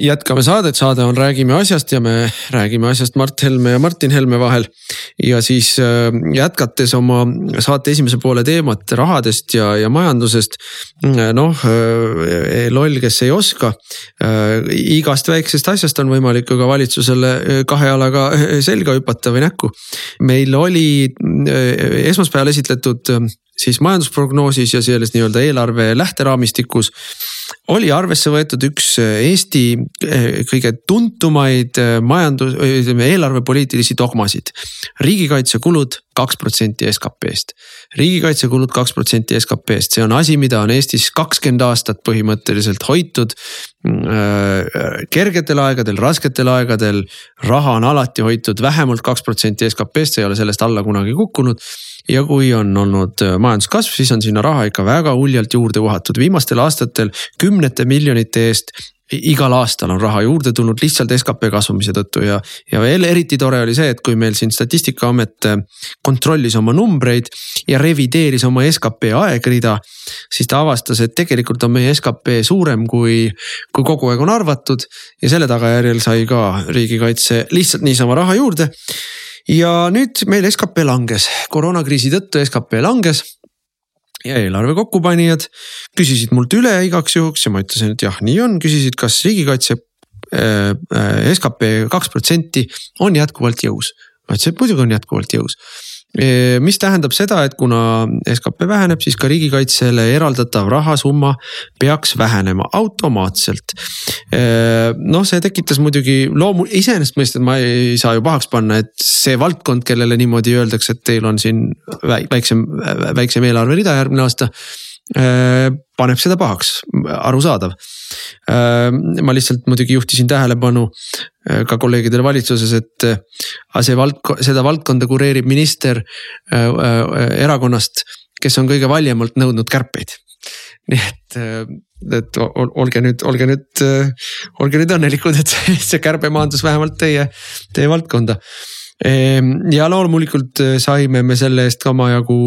jätkame saadet, saade on Räägime asjast ja me räägime asjast Mart Helme ja Martin Helme vahel. ja siis äh, jätkates oma saate esimese poole teemat rahadest ja, ja majandusest. noh, äh, loll, kes ei oska. Äh, igast väiksest asjast on võimalik ju ka valitsusele kahe jalaga selga hüpata või näkku. meil oli esmaspäeval esitletud siis majandusprognoosis ja selles nii-öelda eelarve lähteraamistikus oli arvesse võetud üks äh, Eesti äh, kõige tuntumaid äh, majandus, ütleme eelarvepoliitilisi dogmasid. riigikaitsekulud kaks protsenti SKP-st. riigikaitsekulud kaks protsenti SKP-st, see on asi, mida on Eestis kakskümmend aastat põhimõtteliselt hoitud. Mm, kergetel aegadel, rasketel aegadel raha on alati hoitud vähemalt kaks protsenti SKP-st, see ei ole sellest alla kunagi kukkunud ja kui on olnud äh, majanduskasv, siis on sinna raha ikka väga uljalt juurde uhatud, viimastel aastatel kümnete miljonite eest igal aastal on raha juurde tulnud lihtsalt skp kasvamise tõttu ja, ja veel eriti tore oli see, et kui meil siin statistikaamet äh, kontrollis oma numbreid ja revideeris oma skp aegrida. siis ta avastas, et tegelikult on meie skp suurem kui, kui kogu aeg on arvatud ja selle tagajärjel sai ka riigikaitse lihtsalt niisama raha juurde ja nüüd meil skp langes, koroonakriisi tõttu skp langes ja eelarve kokkupanijad küsisid mult üle igaks juhuks ja ma ütlesin, et jah, nii on, küsisid, kas riigikaitse äh, äh, skp kaks protsenti on jätkuvalt jõus. ma ütlesin, et muidugi on jätkuvalt jõus mis tähendab seda, et kuna skp väheneb, siis ka riigikaitsele eraldatav rahasumma peaks vähenema automaatselt. noh, see tekitas muidugi loomu-, iseenesestmõistetavalt ma ei saa ju pahaks panna, et see valdkond, kellele niimoodi öeldakse, et teil on siin väiksem, väiksem eelarverida järgmine aasta paneb seda pahaks, arusaadav. ma lihtsalt muidugi juhtisin tähelepanu Äh, ka kolleegidele valitsuses, et äh, see valdkond, seda valdkonda kureerib minister äh, erakonnast, kes on kõige valjemalt nõudnud kärpeid. [laughs] nii et, et olge nüüd, olge nüüd, olge nüüd õnnelikud, et [laughs] see kärbe maandus vähemalt teie, teie valdkonda. Ehm, ja loomulikult saime me selle eest omajagu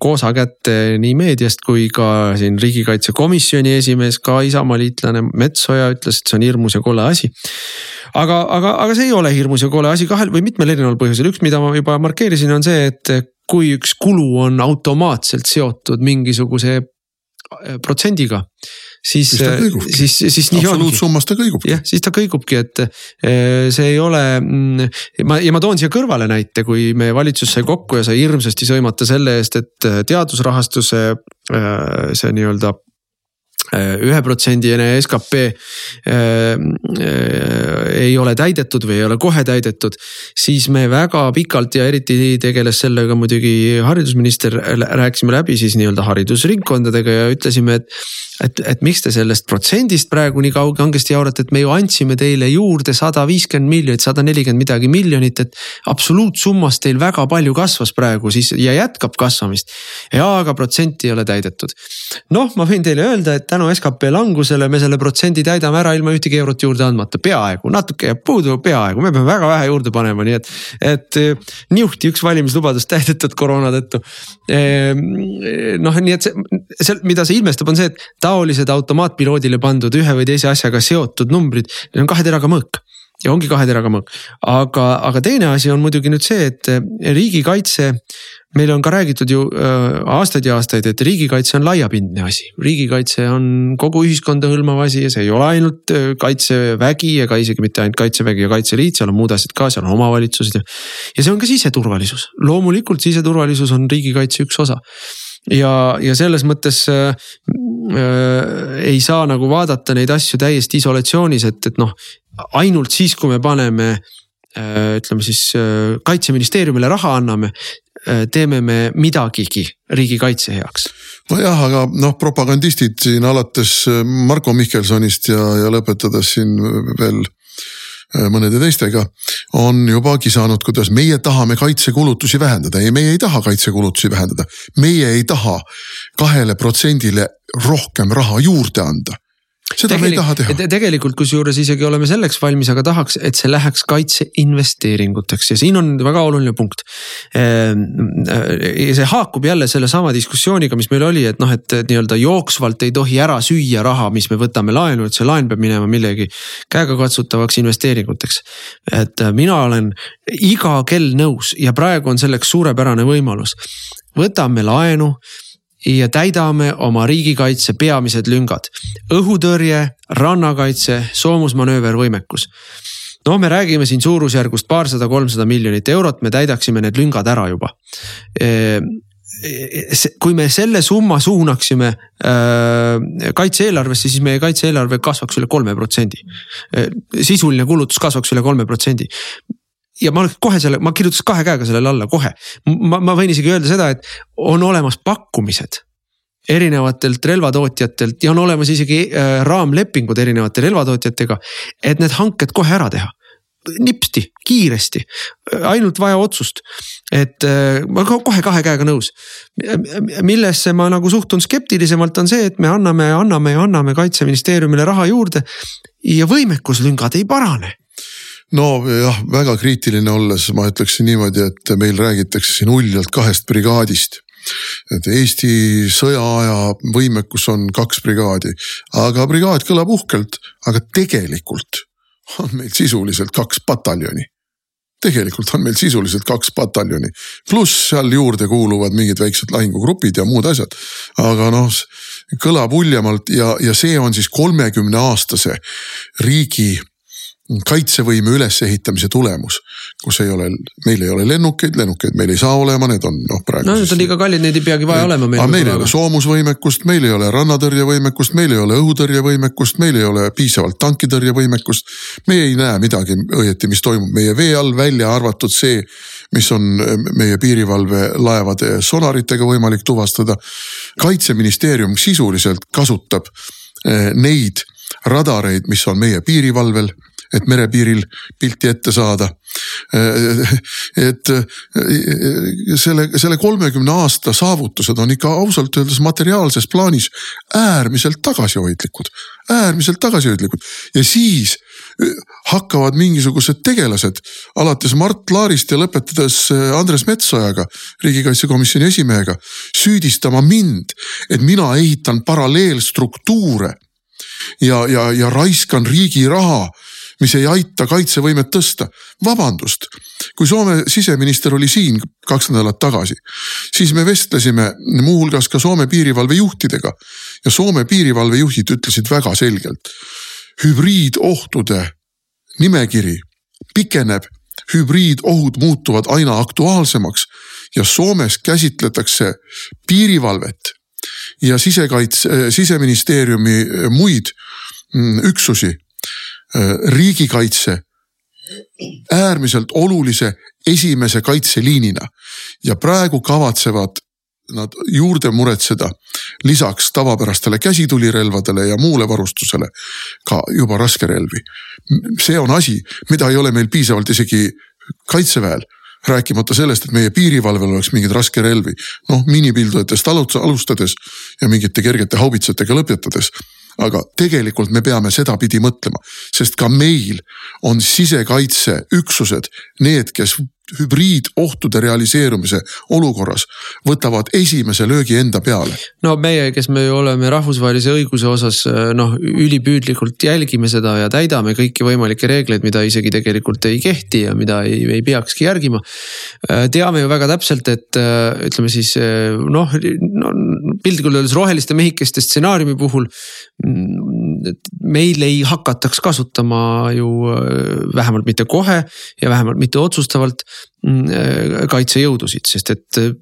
koosa kätte nii meediast kui ka siin riigikaitsekomisjoni esimees, ka Isamaa liitlane Metsoja ütles, et see on hirmus ja kole asi. aga, aga, aga see ei ole hirmus ja kole asi kahel või mitmel erineval põhjusel, üks, mida ma juba markeerisin, on see, et kui üks kulu on automaatselt seotud mingisuguse protsendiga siis, siis, siis, siis nii ongi. absoluutsummas ta kõigubki. jah, siis ta kõigubki, et eh, see ei ole, mm, ma ja ma toon siia kõrvale näite, kui meie valitsus sai kokku ja sai hirmsasti sõimata selle eest, et teadusrahastuse see nii-öelda üheprotsendine skp äh, äh, ei ole täidetud või ei ole kohe täidetud. siis me väga pikalt ja eriti tegeles sellega muidugi haridusminister, rääkisime läbi siis nii-öelda haridusringkondadega ja ütlesime, et et, et miks te sellest protsendist praegu nii kauge kangesti jaurate, et me ju andsime teile juurde sada viiskümmend miljonit, sada nelikümmend midagi miljonit, et. absoluutsummas teil väga palju kasvas praegu siis ja jätkab kasvamist. ja aga protsenti ei ole täidetud. noh, ma võin teile öelda, et tänu skp langusele me selle protsendi täidame ära ilma ühtegi eurot juurde andmata, peaaegu, natuke jääb puudu, peaaegu, me peame väga vähe juurde panema, nii et. et niuhti üks valimislubadus [laughs] täidetud koroona tõttu. Ehm, noh, nii et see, see, mida see ilmestab, on see, et taolised automaatpiloodile pandud ühe või teise asjaga seotud numbrid, need on kahe teraga mõõk ja ongi kahe teraga mõõk. aga, aga teine asi on muidugi nüüd see, et riigikaitse, meile on ka räägitud ju äh, aastaid ja aastaid, et riigikaitse on laiapindne asi. riigikaitse on kogu ühiskonda hõlmav asi ja see ei ole ainult äh, kaitsevägi ega isegi mitte ainult kaitsevägi ja kaitseliit, seal on muud asjad ka, seal on omavalitsused ja. ja see on ka siseturvalisus, loomulikult siseturvalisus on riigikaitse üks osa ja, ja selles mõttes äh, äh, ei saa nagu vaadata neid asju täiesti isolatsioonis, et, et noh, ainult siis, kui me paneme äh, ütleme siis äh, kaitseministeeriumile raha anname äh,, teeme me midagigi riigikaitse heaks. Nojah, aga noh, propagandistid siin alates Marko Mihkelsonist ja, ja lõpetades siin veel Äh, mõnede teistega, on juba kisanud, kuidas meie tahame kaitsekulutusi vähendada. ei, meie ei taha kaitsekulutusi vähendada. meie ei taha kahele protsendile rohkem raha juurde anda seda me ei taha teha. tegelikult kusjuures isegi oleme selleks valmis, aga tahaks, et see läheks kaitseinvesteeringuteks ja siin on väga oluline punkt. Ehm, see haakub jälle sellesama diskussiooniga, mis meil oli, et noh, et nii-öelda jooksvalt ei tohi ära süüa raha, mis me võtame laenu, et see laen peab minema millegi käegakatsutavaks investeeringuteks. et mina olen iga kell nõus ja praegu on selleks suurepärane võimalus. võtame laenu ja täidame oma riigikaitse peamised lüngad. õhutõrje, rannakaitse, soomusmanöövervõimekus. no me räägime siin suurusjärgust paarsada, kolmsada miljonit eurot, me täidaksime need lüngad ära juba kui me selle summa suunaksime äh, kaitse-eelarvesse, siis meie kaitse-eelarve kasvaks üle kolme protsendi. sisuline kulutus kasvaks üle kolme protsendi ja ma oleks kohe selle, ma kirjutaks kahe käega sellele alla kohe. ma, ma võin isegi öelda seda, et on olemas pakkumised erinevatelt relvatootjatelt ja on olemas isegi äh, raamlepingud erinevate relvatootjatega, et need hanked kohe ära teha nipsti, kiiresti, ainult vaja otsust. et äh, ma kohe kahe käega nõus. millesse ma nagu suhtun skeptilisemalt, on see, et me anname, anname ja anname kaitseministeeriumile raha juurde ja võimekuslüngad ei parane nojah, väga kriitiline olles ma ütleksin niimoodi, et meil räägitakse siin uljalt kahest brigaadist. Et Eesti sõjaaja võimekus on kaks brigaadi, aga brigaad kõlab uhkelt, aga tegelikult on meil sisuliselt kaks pataljoni. Tegelikult on meil sisuliselt kaks pataljoni, pluss seal juurde kuuluvad mingid väiksed lahingugrupid ja muud asjad. aga noh, kõlab uljemalt ja, ja see on siis kolmekümne aastase riigi kaitsevõime ülesehitamise tulemus, kus ei ole, meil ei ole lennukeid, lennukeid meil ei saa olema, need on noh praegu. no need on liiga kallid, neid ei peagi vaja olema. meil, meil ei ole soomusvõimekust, meil ei ole rannatõrjevõimekust, meil ei ole õhutõrjevõimekust, meil ei ole piisavalt tankitõrjevõimekust. me ei näe midagi õieti, mis toimub meie vee all, välja arvatud see, mis on meie piirivalvelaevade sonaritega võimalik tuvastada. kaitseministeerium sisuliselt kasutab eh, neid radareid, mis on meie piirivalvel et merepiiril pilti ette saada. et selle, selle kolmekümne aasta saavutused on ikka ausalt öeldes materiaalses plaanis äärmiselt tagasihoidlikud, äärmiselt tagasihoidlikud ja siis hakkavad mingisugused tegelased alates Mart Laarist ja lõpetades Andres Metsojaga, riigikaitsekomisjoni esimehega, süüdistama mind, et mina ehitan paralleelstruktuure ja, ja, ja raiskan riigi raha mis ei aita kaitsevõimet tõsta. vabandust, kui Soome siseminister oli siin kaks nädalat tagasi, siis me vestlesime muuhulgas ka Soome piirivalvejuhtidega ja Soome piirivalvejuhid ütlesid väga selgelt. hübriidohtude nimekiri pikeneb, hübriidohud muutuvad aina aktuaalsemaks ja Soomes käsitletakse piirivalvet ja sisekaitse, siseministeeriumi muid mm, üksusi riigikaitse äärmiselt olulise esimese kaitseliinina. Ja praegu kavatsevad nad juurde muretseda lisaks tavapärastele käsitulirelvadele ja muule varustusele ka juba raskerelvi. see on asi, mida ei ole meil piisavalt isegi kaitseväel rääkimata sellest, et meie piirivalvel oleks mingeid raskerelvi, noh miinipildujatest alustades ja mingite kergete haubitsatega lõpetades aga tegelikult me peame sedapidi mõtlema, sest ka meil on sisekaitseüksused need, kes hübriidohtude realiseerumise olukorras võtavad esimese löögi enda peale. no meie, kes me oleme rahvusvahelise õiguse osas noh, ülipüüdlikult jälgime seda ja täidame kõiki võimalikke reegleid, mida isegi tegelikult ei kehti ja mida ei, ei peakski järgima. teame ju väga täpselt, et ütleme siis noh no, piltlikult öeldes roheliste mehikeste stsenaariumi puhul meil ei hakataks kasutama ju vähemalt mitte kohe ja vähemalt mitte otsustavalt Mm, äh, kaitsejõudusid, sest et äh,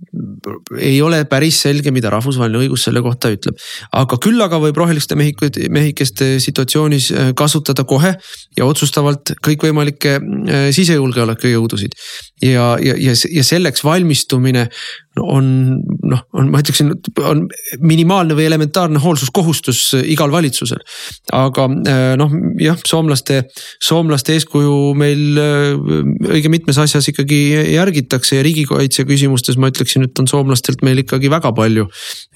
ei ole päris selge, mida rahvusvaheline õigus selle kohta ütleb. aga küll aga võib roheliste mehikute, mehikeste situatsioonis äh, kasutada kohe ja otsustavalt kõikvõimalikke sisejulgeolekujõudusid. ja, ja, ja, ja selleks valmistumine on noh, on, ma ütleksin, on minimaalne või elementaarne hoolsuskohustus igal valitsusel. aga noh, jah, soomlaste, soomlaste eeskuju meil õige mitmes asjas ikkagi järgitakse ja riigikaitse küsimustes ma ütleksin, et on soomlastelt meil ikkagi väga palju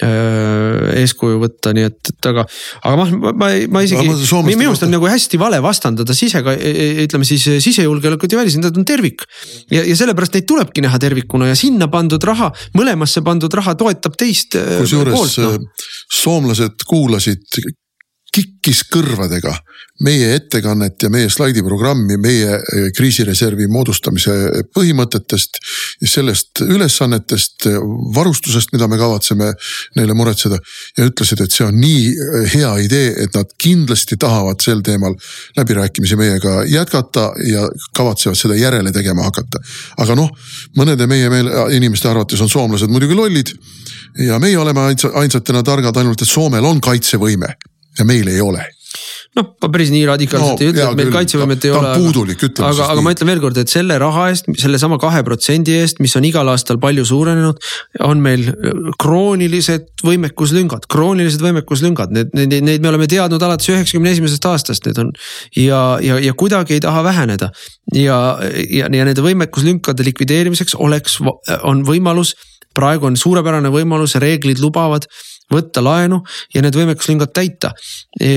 eeskuju võtta, nii et, et aga, aga ma, ma, ma, ma isegi, minu arust on nagu hästi vale vastandada sise, e, e, ütleme siis sisejulgeolekut ja välis, need on tervik. ja, ja sellepärast neid tulebki näha tervikuna ja sinna pandud raha, mõlemasse pandud raha toetab teist. kusjuures no. soomlased kuulasid kikkis kõrvadega meie ettekannet ja meie slaidiprogrammi meie eh, kriisireservi moodustamise põhimõtetest. sellest ülesannetest, varustusest, mida me kavatseme neile muretseda ja ütlesid, et see on nii eh, hea idee, et nad kindlasti tahavad sel teemal läbirääkimisi meiega jätkata ja kavatsevad seda järele tegema hakata. aga noh, mõnede meie meel, inimeste arvates on soomlased muidugi lollid ja meie oleme ainsatena targad ainult, et Soomel on kaitsevõime ja meil ei ole noh, ma päris nii radikaalselt no, ei ütle, et meil kaitsevõimet ei ole. puudulik, ütleme aga, aga ma ütlen veel kord, et selle raha eest, sellesama kahe protsendi eest, mis on igal aastal palju suurenenud. on meil kroonilised võimekuslüngad, kroonilised võimekuslüngad, need, neid, neid me oleme teadnud alates üheksakümne esimesest aastast, need on. ja, ja, ja kuidagi ei taha väheneda ja, ja, ja nende võimekuslünkade likvideerimiseks oleks, on võimalus praegu on suurepärane võimalus, reeglid lubavad võtta laenu ja need võimekuslüngad täita. E,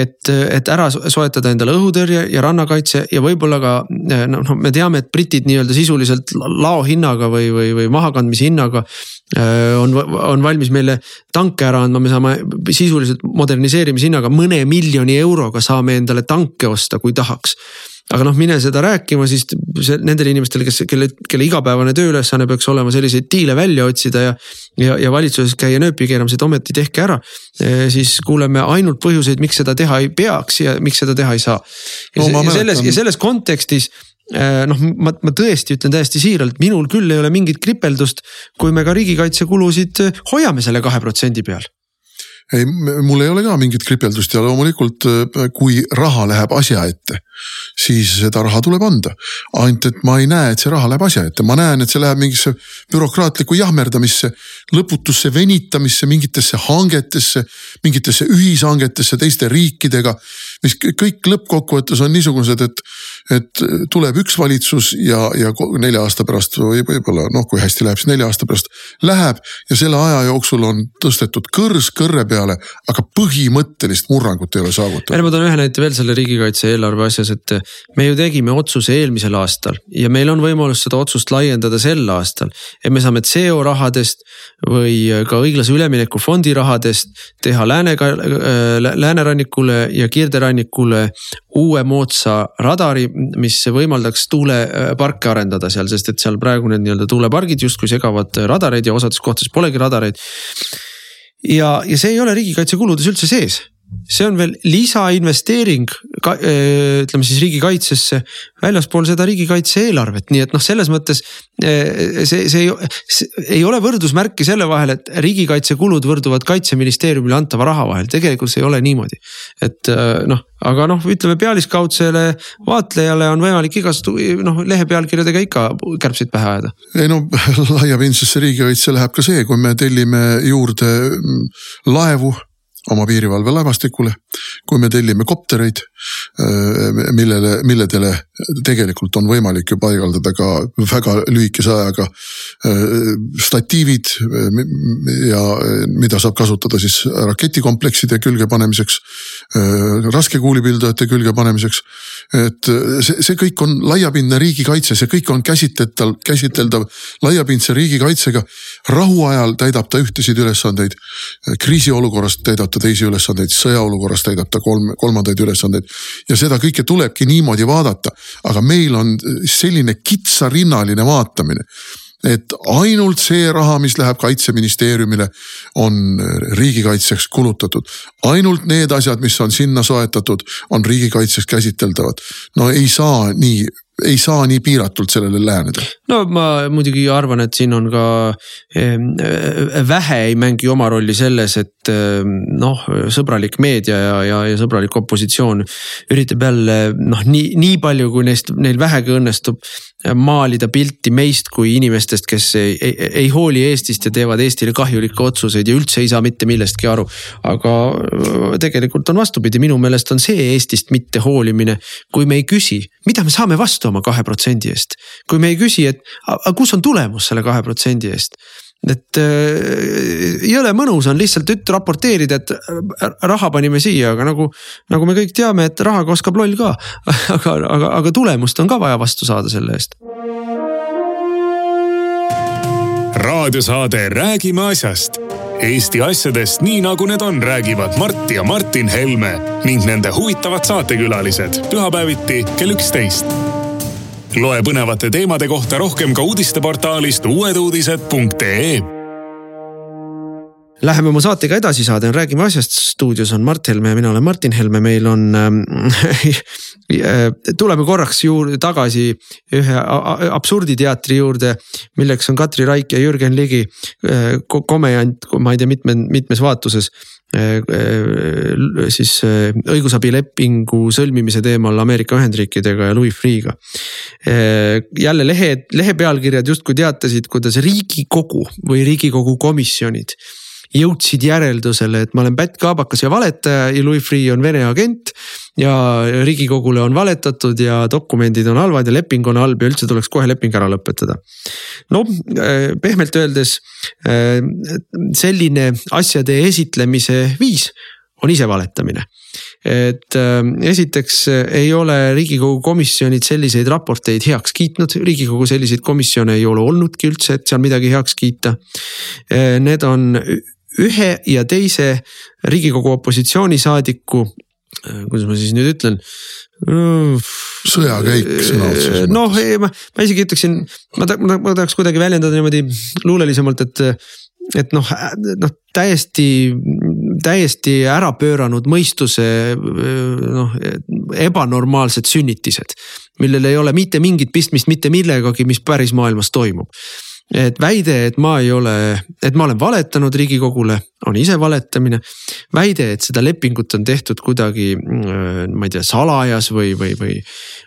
et, et ära soetada endale õhutõrje ja rannakaitse ja võib-olla ka noh, noh, me teame, et britid nii-öelda sisuliselt laohinnaga või, või, või mahakandmise hinnaga e, on, on valmis meile tanke ära andma, me saame sisuliselt moderniseerimise hinnaga mõne miljoni euroga saame endale tanke osta, kui tahaks aga noh, mine seda rääkima siis see, nendele inimestele, kes, kelle, kelle igapäevane tööülesanne peaks olema selliseid diile välja otsida ja. ja, ja valitsuses käia nööpi keeramas, et ometi tehke ära. E, siis kuuleme ainult põhjuseid, miks seda teha ei peaks ja miks seda teha ei saa. ja, no, ja selles, ja selles kontekstis e, noh, ma, ma tõesti ütlen täiesti siiralt, minul küll ei ole mingit kripeldust, kui me ka riigikaitsekulusid hoiame selle kahe protsendi peal ei, mul ei ole ka mingit kripeldust ja loomulikult, kui raha läheb asja ette, siis seda raha tuleb anda. ainult et ma ei näe, et see raha läheb asja ette, ma näen, et see läheb mingisse bürokraatlikku jahmerdamisse, lõputusse venitamisse, mingitesse hangetesse, mingitesse ühishangetesse teiste riikidega. mis kõik lõppkokkuvõttes on niisugused, et, et tuleb üks valitsus ja, ja nelja aasta pärast või võib-olla noh, kui hästi läheb, siis nelja aasta pärast läheb ja selle aja jooksul on tõstetud kõrs kõrre peale aga põhimõttelist murrangut ei ole saavutatud. ma toon ühe näite veel selle riigikaitse eelarve asjas, et me ju tegime otsuse eelmisel aastal ja meil on võimalus seda otsust laiendada sel aastal. et me saame CO rahadest või ka õiglase ülemineku fondi rahadest teha lääne, läänerannikule ja kirderannikule uue moodsa radari, mis võimaldaks tuuleparke arendada seal, sest et seal praegu need nii-öelda tuulepargid justkui segavad radareid ja osades kohtades polegi radareid ja, ja see ei ole riigikaitsekuludes üldse sees see on veel lisainvesteering, ütleme siis riigikaitsesse väljaspool seda riigikaitse eelarvet, nii et noh, selles mõttes see, see ei, ei ole võrdusmärki selle vahel, et riigikaitsekulud võrduvad kaitseministeeriumile antava raha vahel, tegelikult see ei ole niimoodi. et noh, aga noh, ütleme pealiskaudsele vaatlejale on võimalik igast noh, lehe pealkirjadega ikka kärbseid pähe ajada. ei no laiapindsesse riigikaitse läheb ka see, kui me tellime juurde laevu oma piirivalvelaevastikule, kui me tellime koptereid, äh, millele, milledele tegelikult on võimalik ju paigaldada ka väga lühikese ajaga äh, statiivid äh, ja mida saab kasutada siis raketikomplekside külge panemiseks, raskekuulipildujate külge panemiseks. et see, see kõik on laiapindne riigikaitse, see kõik on käsitletav, käsitletav laiapindse riigikaitsega. rahuajal täidab ta ühtesid ülesandeid, kriisiolukorras täidab ta teisi ülesandeid, sõjaolukorras täidab ta kolm, kolmandaid ülesandeid. ja seda kõike tulebki niimoodi vaadata, aga meil on selline kitsarinnaline vaatamine et ainult see raha, mis läheb kaitseministeeriumile, on riigikaitseks kulutatud. ainult need asjad, mis on sinna soetatud, on riigikaitseks käsiteldavad. no ei saa nii ei saa nii piiratult sellele läheneda. no ma muidugi arvan, et siin on ka vähe ei mängi oma rolli selles, et ehm, noh, sõbralik meedia ja, ja, ja sõbralik opositsioon üritab jälle noh, nii, nii palju, kui neist, neil vähegi õnnestub maalida pilti meist kui inimestest, kes ei, ei, ei hooli Eestist ja teevad Eestile kahjulikke otsuseid ja üldse ei saa mitte millestki aru. aga äh, tegelikult on vastupidi, minu meelest on see Eestist mitte hoolimine, kui me ei küsi, mida me saame vastu oma kahe protsendi eest. kui me ei küsi, et aga kus on tulemus selle kahe protsendi eest et äh, jõle mõnus on lihtsalt üt-, raporteerida, et äh, raha panime siia, aga nagu, nagu me kõik teame, et rahaga oskab loll ka. [laughs] aga, aga, aga tulemust on ka vaja vastu saada selle eest. raadiosaade Räägime asjast. Eesti asjadest nii nagu need on, räägivad Mart ja Martin Helme ning nende huvitavad saatekülalised pühapäeviti kell üksteist loe põnevate teemade kohta rohkem ka uudisteportaalist uueduudised.ee. Läheme oma saatega edasi, saade on Räägime asjast, stuudios on Mart Helme ja mina olen Martin Helme, meil on [laughs] äh, tuleme korraks juurde tagasi ühe absurditeatri juurde, milleks on Katri Raik ja Jürgen Ligi äh, komejant, ma ei tea, mitme, mitmes vaatuses siis äh, õigusabilepingu sõlmimise teemal Ameerika Ühendriikidega ja Louis Freeh'ga. jälle lehe, lehe pealkirjad justkui teatasid, kuidas riigikogu või riigikogu komisjonid jõudsid järeldusele, et ma olen pättkaabakas ja valetaja ja Louis Freeh on Vene agent. ja riigikogule on valetatud ja dokumendid on halvad ja leping on halb ja üldse tuleks kohe leping ära lõpetada. no eh, pehmelt öeldes eh, selline asjade esitlemise viis on ise valetamine et äh, esiteks ei ole riigikogu komisjonid selliseid raporteid heaks kiitnud, riigikogu selliseid komisjone ei ole olnudki üldse, et seal midagi heaks kiita. Need on ühe ja teise riigikogu opositsioonisaadiku, äh, kuidas ma siis nüüd ütlen sõjakäik sõna otseses mõttes. noh, ma, ma isegi ütleksin, ma ta-, ma tahaks kuidagi väljendada niimoodi luulelisemalt, et, et noh, noh täiesti, täiesti ära pööranud mõistuse noh, ebanormaalsed sünnitised. millel ei ole mitte mingit pistmist mitte millegagi, mis päris maailmas toimub et väide, et ma ei ole, et ma olen valetanud riigikogule, on ise valetamine. väide, et seda lepingut on tehtud kuidagi, mm, ma ei tea, salajas või, või, või,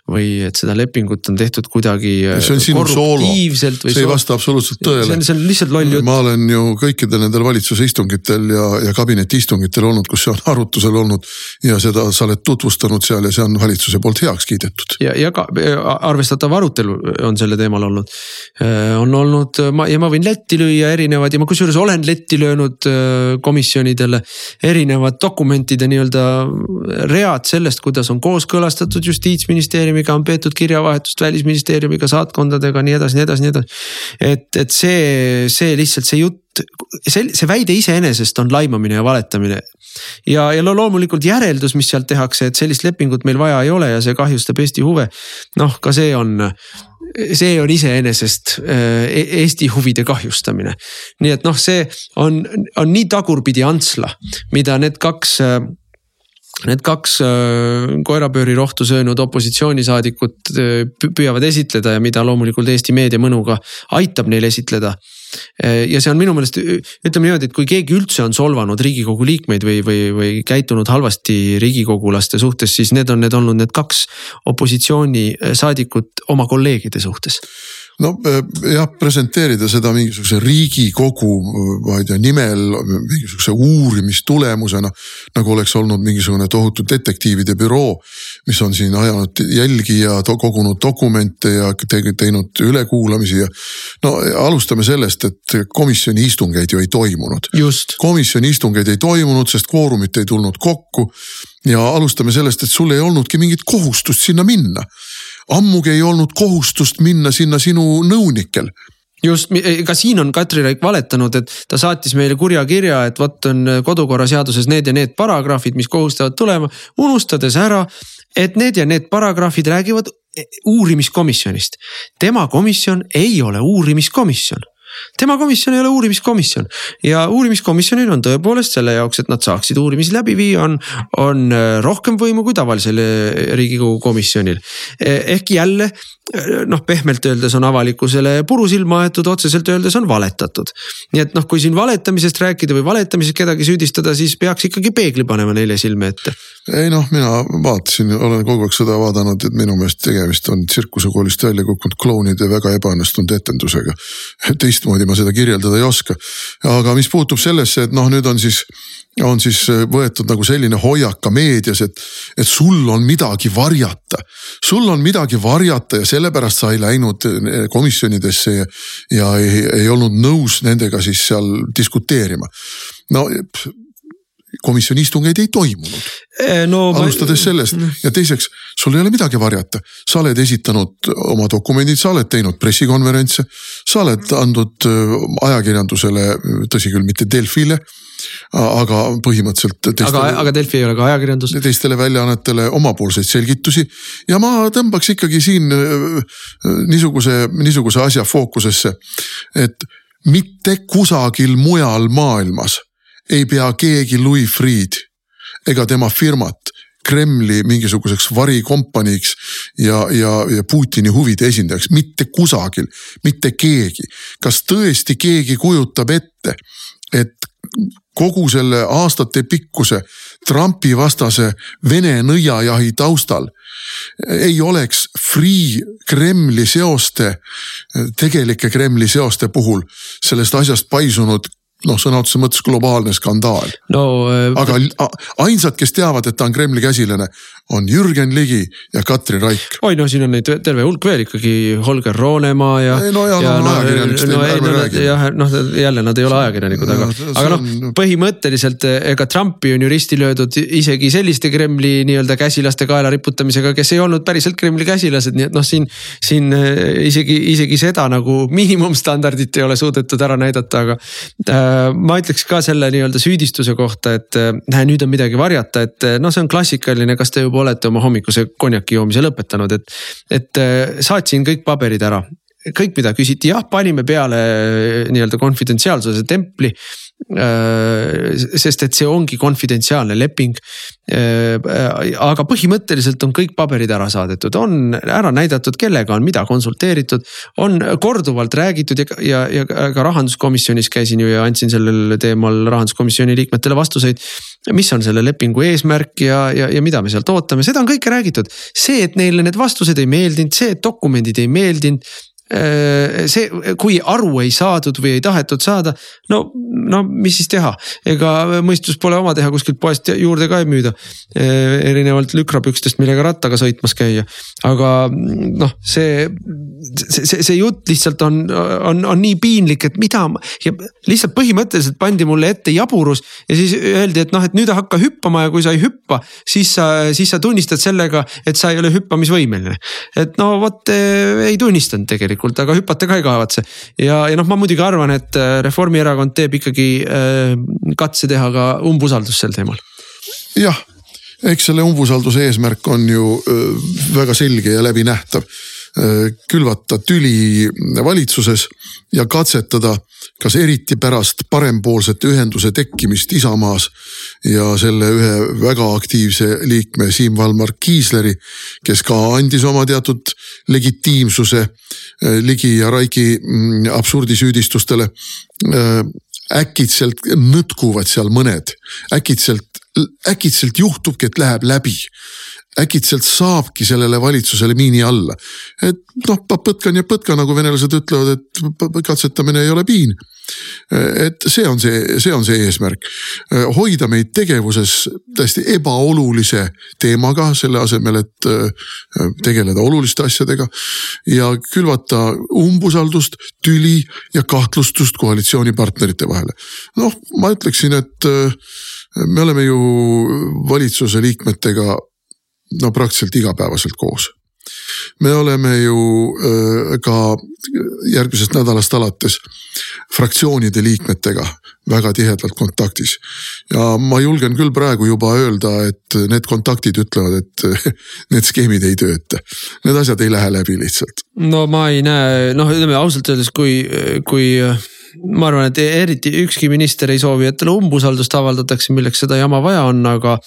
või et seda lepingut on tehtud kuidagi. see on sinu soolo, see ei vasta absoluutselt tõele. see on, lihtsalt loll jutt. ma olen ju kõikidel nendel valitsuse istungitel ja, ja kabineti istungitel olnud, kus see on arutusel olnud. ja seda sa oled tutvustanud seal ja see on valitsuse poolt heaks kiidetud. ja, ja ka arvestatav arutelu on selle teemal olnud. on olnud löönud, ma ja ma võin letti lüüa erinevad ja ma kusjuures olen letti löönud äh, komisjonidele erinevad dokumentide nii-öelda read sellest, kuidas on kooskõlastatud justiitsministeeriumiga, on peetud kirjavahetust välisministeeriumiga, saatkondadega, nii edasi, nii edasi, nii edasi. et, et see, see lihtsalt see jutt see, see väide iseenesest on laimamine ja valetamine. ja, ja loomulikult järeldus, mis sealt tehakse, et sellist lepingut meil vaja ei ole ja see kahjustab Eesti huve. noh, ka see on see on iseenesest äh, e-, Eesti huvide kahjustamine. nii et noh, see on, on nii tagurpidi antsla, mida need kaks äh, Need kaks äh, koerapöörirohtu söönud opositsioonisaadikut püüavad esitleda ja mida loomulikult Eesti meedia mõnuga aitab neil esitleda ja see on minu meelest, ütleme niimoodi, et kui keegi üldse on solvanud riigikogu liikmeid või, või, või käitunud halvasti riigikogulaste suhtes, siis need on need olnud need kaks opositsioonisaadikut oma kolleegide suhtes no eh, jah, presenteerida seda mingisuguse riigikogu, ma ei tea, nimel mingisuguse uurimistulemusena. nagu oleks olnud mingisugune tohutu detektiivide büroo, mis on siin ajanud jälgi ja kogunud dokumente ja teinud ülekuulamisi ja. no alustame sellest, et komisjoni istungeid ju ei toimunud. komisjoni istungeid ei toimunud, sest kvoorumit ei tulnud kokku. ja alustame sellest, et sul ei olnudki mingit kohustust sinna minna ammugi ei olnud kohustust minna sinna sinu nõunikel just, ka siin on Katri Raik valetanud, et ta saatis meile kurja kirja, et vot on kodukorraseaduses need ja need paragrahvid, mis kohustavad tulema, unustades ära, et need ja need paragrahvid räägivad uurimiskomisjonist. tema komisjon ei ole uurimiskomisjon tema komisjon ei ole uurimiskomisjon ja uurimiskomisjonil on tõepoolest selle jaoks, et nad saaksid uurimisi läbi viia, on, on äh, rohkem võimu kui tavalisel äh, riigikogu komisjonil. Eh, ehk jälle noh, pehmelt öeldes on avalikkusele puru silma aetud, otseselt öeldes on valetatud. nii et noh, kui siin valetamisest rääkida või valetamises kedagi süüdistada, siis peaks ikkagi peegli panema neile silme ette. ei noh, mina vaatasin, olen kogu aeg seda vaadanud, et minu meelest tegemist on tsirkusekoolist välja kukkunud klounide väga ebaõnnestunud etendusega. teistmoodi ma seda kirjeldada ei oska. aga mis puutub sellesse, et noh, nüüd on siis on siis äh, võetud nagu selline hoiak ka meedias, et, et sul on midagi varjata. sul on midagi varjata ja sellepärast sa ei läinud äh, komisjonidesse ja, ja ei, ei olnud nõus nendega siis seal diskuteerima. no komisjoni istungeid ei toimunud Eh, no, alustades sellest ja teiseks, sul ei ole midagi varjata, sa oled esitanud oma dokumendid, sa oled teinud pressikonverentse, sa oled andnud äh, ajakirjandusele, tõsi küll, mitte Delfile, aga põhimõtteliselt. aga, aga Delfi ei ole ka ajakirjandus. teistele väljaannetele omapoolseid selgitusi ja ma tõmbaks ikkagi siin äh, niisuguse, niisuguse asja fookusesse, et mitte kusagil mujal maailmas ei pea keegi Louis Freeh ega tema firmat Kremli mingisuguseks varikompaniiks ja, ja, ja Putini huvide esindajaks, mitte kusagil, mitte keegi. kas tõesti keegi kujutab ette, et kogu selle aastatepikkuse Trumpi vastase Vene nõiajahi taustal ei oleks Free Kremli seoste, tegelike Kremli seoste puhul sellest asjast paisunud noh, sõna otseses mõttes globaalne skandaal no, äh,. aga ainsad, kes teavad, et ta on Kremli käsilane, on Jürgen Ligi ja Katri Raik. oi no siin on neid terve hulk veel ikkagi, Holger Roonemaa ja. ei no ja, ja no, ajakirjanikest no, ärme no, räägi. jah, noh jälle nad ei ole ajakirjanikud, aga, aga noh, põhimõtteliselt ega Trumpi on ju risti löödud isegi selliste Kremli nii-öelda käsilaste kaela riputamisega, kes ei olnud päriselt Kremli käsilased, nii et noh, siin, siin äh, isegi, isegi seda nagu miinimumstandardit ei ole suudetud ära näidata, aga äh, ma ütleks ka selle nii-öelda süüdistuse kohta, et äh, näe, nüüd on midagi varjata, et noh, see on klassikaline, kas te juba olete oma hommikuse konjaki joomise lõpetanud, et, et äh, saatsin kõik paberid ära kõik, mida küsiti, jah, panime peale äh, nii-öelda konfidentsiaalsuse templi. Äh, sest et see ongi konfidentsiaalne leping. aga põhimõtteliselt on kõik paberid ära saadetud, on ära näidatud, kellega on mida konsulteeritud. on korduvalt räägitud ja, ja, ja ka rahanduskomisjonis käisin ju ja andsin sellel teemal rahanduskomisjoni liikmetele vastuseid mis on selle lepingu eesmärk ja, ja, ja mida me sealt ootame, seda on kõike räägitud. see, et neile need vastused ei meeldinud, see, et dokumendid ei meeldinud Äh, see, kui aru ei saadud või ei tahetud saada, no, no mis siis teha, ega mõistus pole oma teha, kuskilt poest juurde ka ei müüda. Äh, erinevalt lükrapükstest, millega rattaga sõitmas käia, aga noh, see, see, see, see jutt lihtsalt on, on, on nii piinlik, et mida ja lihtsalt põhimõtteliselt pandi mulle ette jaburus ja siis öeldi, et noh, et nüüd hakka hüppama ja kui sa ei hüppa, siis sa, siis sa tunnistad sellega, et sa ei ole hüppamisvõimeline. et no vot ei tunnistanud tegelikult tegelikult, aga hüpata ka ei kavatse. ja, ja noh, ma muidugi arvan, et äh, Reformierakond teeb ikkagi äh, katse teha ka umbusaldust sel teemal. jah, eks selle umbusalduse eesmärk on ju äh, väga selge ja läbinähtav külvata tüli valitsuses ja katsetada kas eriti pärast parempoolsete ühenduse tekkimist Isamaas ja selle ühe väga aktiivse liikme Siim Valmar Kiisleri, kes ka andis oma teatud legitiimsuse äh, Ligi ja Raigi mm, absurdisüüdistustele. Äh, äkitselt nõtkuvad seal mõned, äkitselt, äkitselt juhtubki, et läheb läbi äkitselt saabki sellele valitsusele miini alla. et noh, põtkan ja põtka, nagu venelased ütlevad, et katsetamine ei ole piin. et see on see, see on see eesmärk. hoida meid tegevuses täiesti ebaolulise teemaga, selle asemel, et tegeleda oluliste asjadega. ja külvata umbusaldust, tüli ja kahtlustust koalitsioonipartnerite vahele. noh, ma ütleksin, et me oleme ju valitsuse liikmetega no praktiliselt igapäevaselt koos. me oleme ju ka järgmisest nädalast alates fraktsioonide liikmetega väga tihedalt kontaktis. ja ma julgen küll praegu juba öelda, et need kontaktid ütlevad, et [laughs] need skeemid ei tööta. Need asjad ei lähe läbi lihtsalt. no ma ei näe, noh, ütleme ausalt öeldes, kui, kui ma arvan, et eriti ükski minister ei soovi, et talle umbusaldust avaldatakse, milleks seda jama vaja on, aga.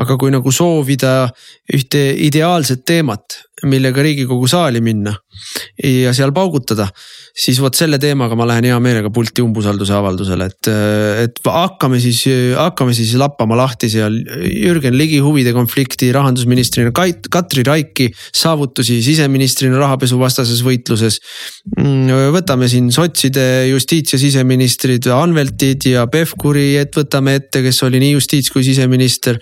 aga kui nagu soovida ühte ideaalset teemat, millega riigikogu saali minna ja seal paugutada siis vot selle teemaga ma lähen hea meelega pulti umbusalduse avaldusele, et, et hakkame siis, hakkame siis lappama lahti seal Jürgen Ligi huvide konflikti rahandusministrina, Katri Raiki saavutusi siseministrina rahapesuvastases võitluses. Võtame siin sotside justiits- ja siseministrid Anveltid ja Pevkuri, et võtame ette, kes oli nii justiits kui siseminister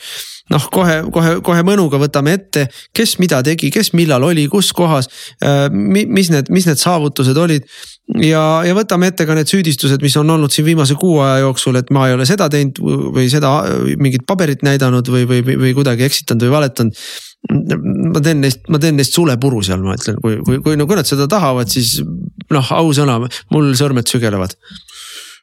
noh, kohe, kohe, kohe mõnuga võtame ette, kes mida tegi, kes millal oli, kus kohas. Äh, mis need, mis need saavutused olid. Ja, ja võtame ette ka need süüdistused, mis on olnud siin viimase kuu aja jooksul, et ma ei ole seda teinud või seda mingit paberit näidanud või, või, või, kuidagi eksitanud või valetanud. Ma teen neist, ma teen neist sulepuru seal, ma ütlen, kui, kui, kui, no kui nad seda tahavad, siis noh, ausõna, mul sõrmed sügelevad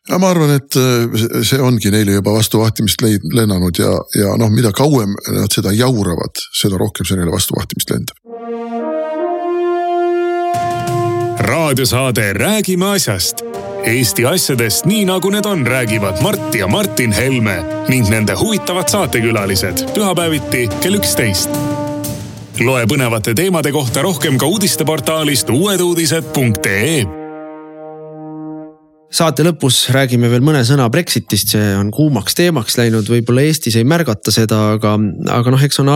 ja ma arvan, et äh, see ongi neile juba vastu vahtimist lennanud ja, ja noh, mida kauem nad seda jauravad, seda rohkem see neile vastu vahtimist lendab. raadiosaade Räägime asjast. Eesti asjadest nii nagu need on, räägivad Mart ja Martin Helme ning nende huvitavad saatekülalised pühapäeviti kell üksteist. loe põnevate teemade kohta rohkem ka uudisteportaalist uueduudised.ee saate lõpus räägime veel mõne sõna Brexitist, see on kuumaks teemaks läinud, võib-olla Eestis ei märgata seda, aga, aga noh, eks on,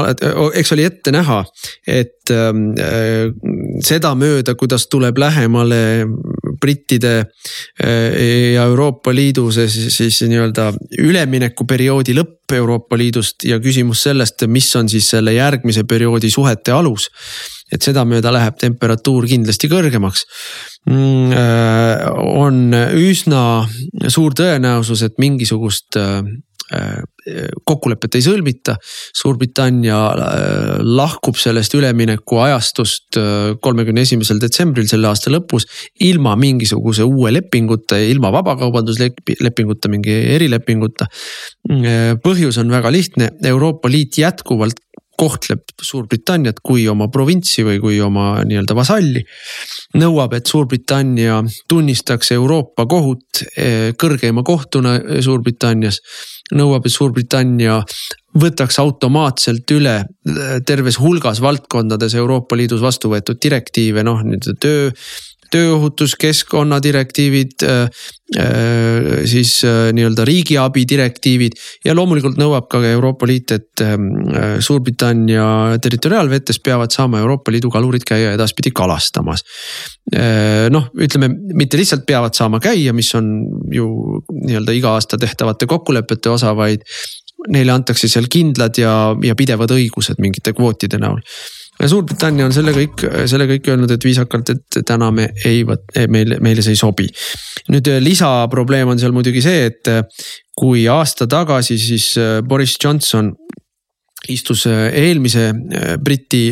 eks oli ette näha, et äh, sedamööda, kuidas tuleb lähemale brittide äh, ja Euroopa Liidu see siis, siis nii-öelda üleminekuperioodi lõpp Euroopa Liidust ja küsimus sellest, mis on siis selle järgmise perioodi suhete alus et sedamööda läheb temperatuur kindlasti kõrgemaks. Mm, äh, on üsna suur tõenäosus, et mingisugust äh, kokkulepet ei sõlmita. Suurbritannia lahkub sellest ülemineku ajastust kolmekümne esimesel detsembril selle aasta lõpus. ilma mingisuguse uue lepinguta, ilma vabakaubanduslepinguta, mingi erilepinguta. põhjus on väga lihtne, Euroopa Liit jätkuvalt kohtleb Suurbritanniat kui oma provintsi või kui oma nii-öelda vasalli. nõuab, et Suurbritannia tunnistaks Euroopa kohut kõrgeima kohtuna Suurbritannias. Nõuab, et Suurbritannia võtaks automaatselt üle eh, terves hulgas valdkondades Euroopa Liidus vastu võetud direktiive, noh nüüd töö tööohutuskeskkonna direktiivid, äh, äh, siis äh, nii-öelda riigiabi direktiivid ja loomulikult nõuab ka Euroopa Liit, et ähm, Suurbritannia territoriaalvetes peavad saama Euroopa Liidu kalurid käia edaspidi kalastamas. noh, ütleme mitte lihtsalt peavad saama käia, mis on ju nii-öelda iga aasta tehtavate kokkulepete osa, vaid neile antakse seal kindlad ja, ja pidevad õigused mingite kvootide näol Suurbritannia on selle kõik, selle kõik öelnud, et viisakalt, et täna me ei võt-, meile, meile see ei sobi. nüüd äh, lisaprobleem on seal muidugi see, et äh, kui aasta tagasi siis Boris Johnson istus eelmise Briti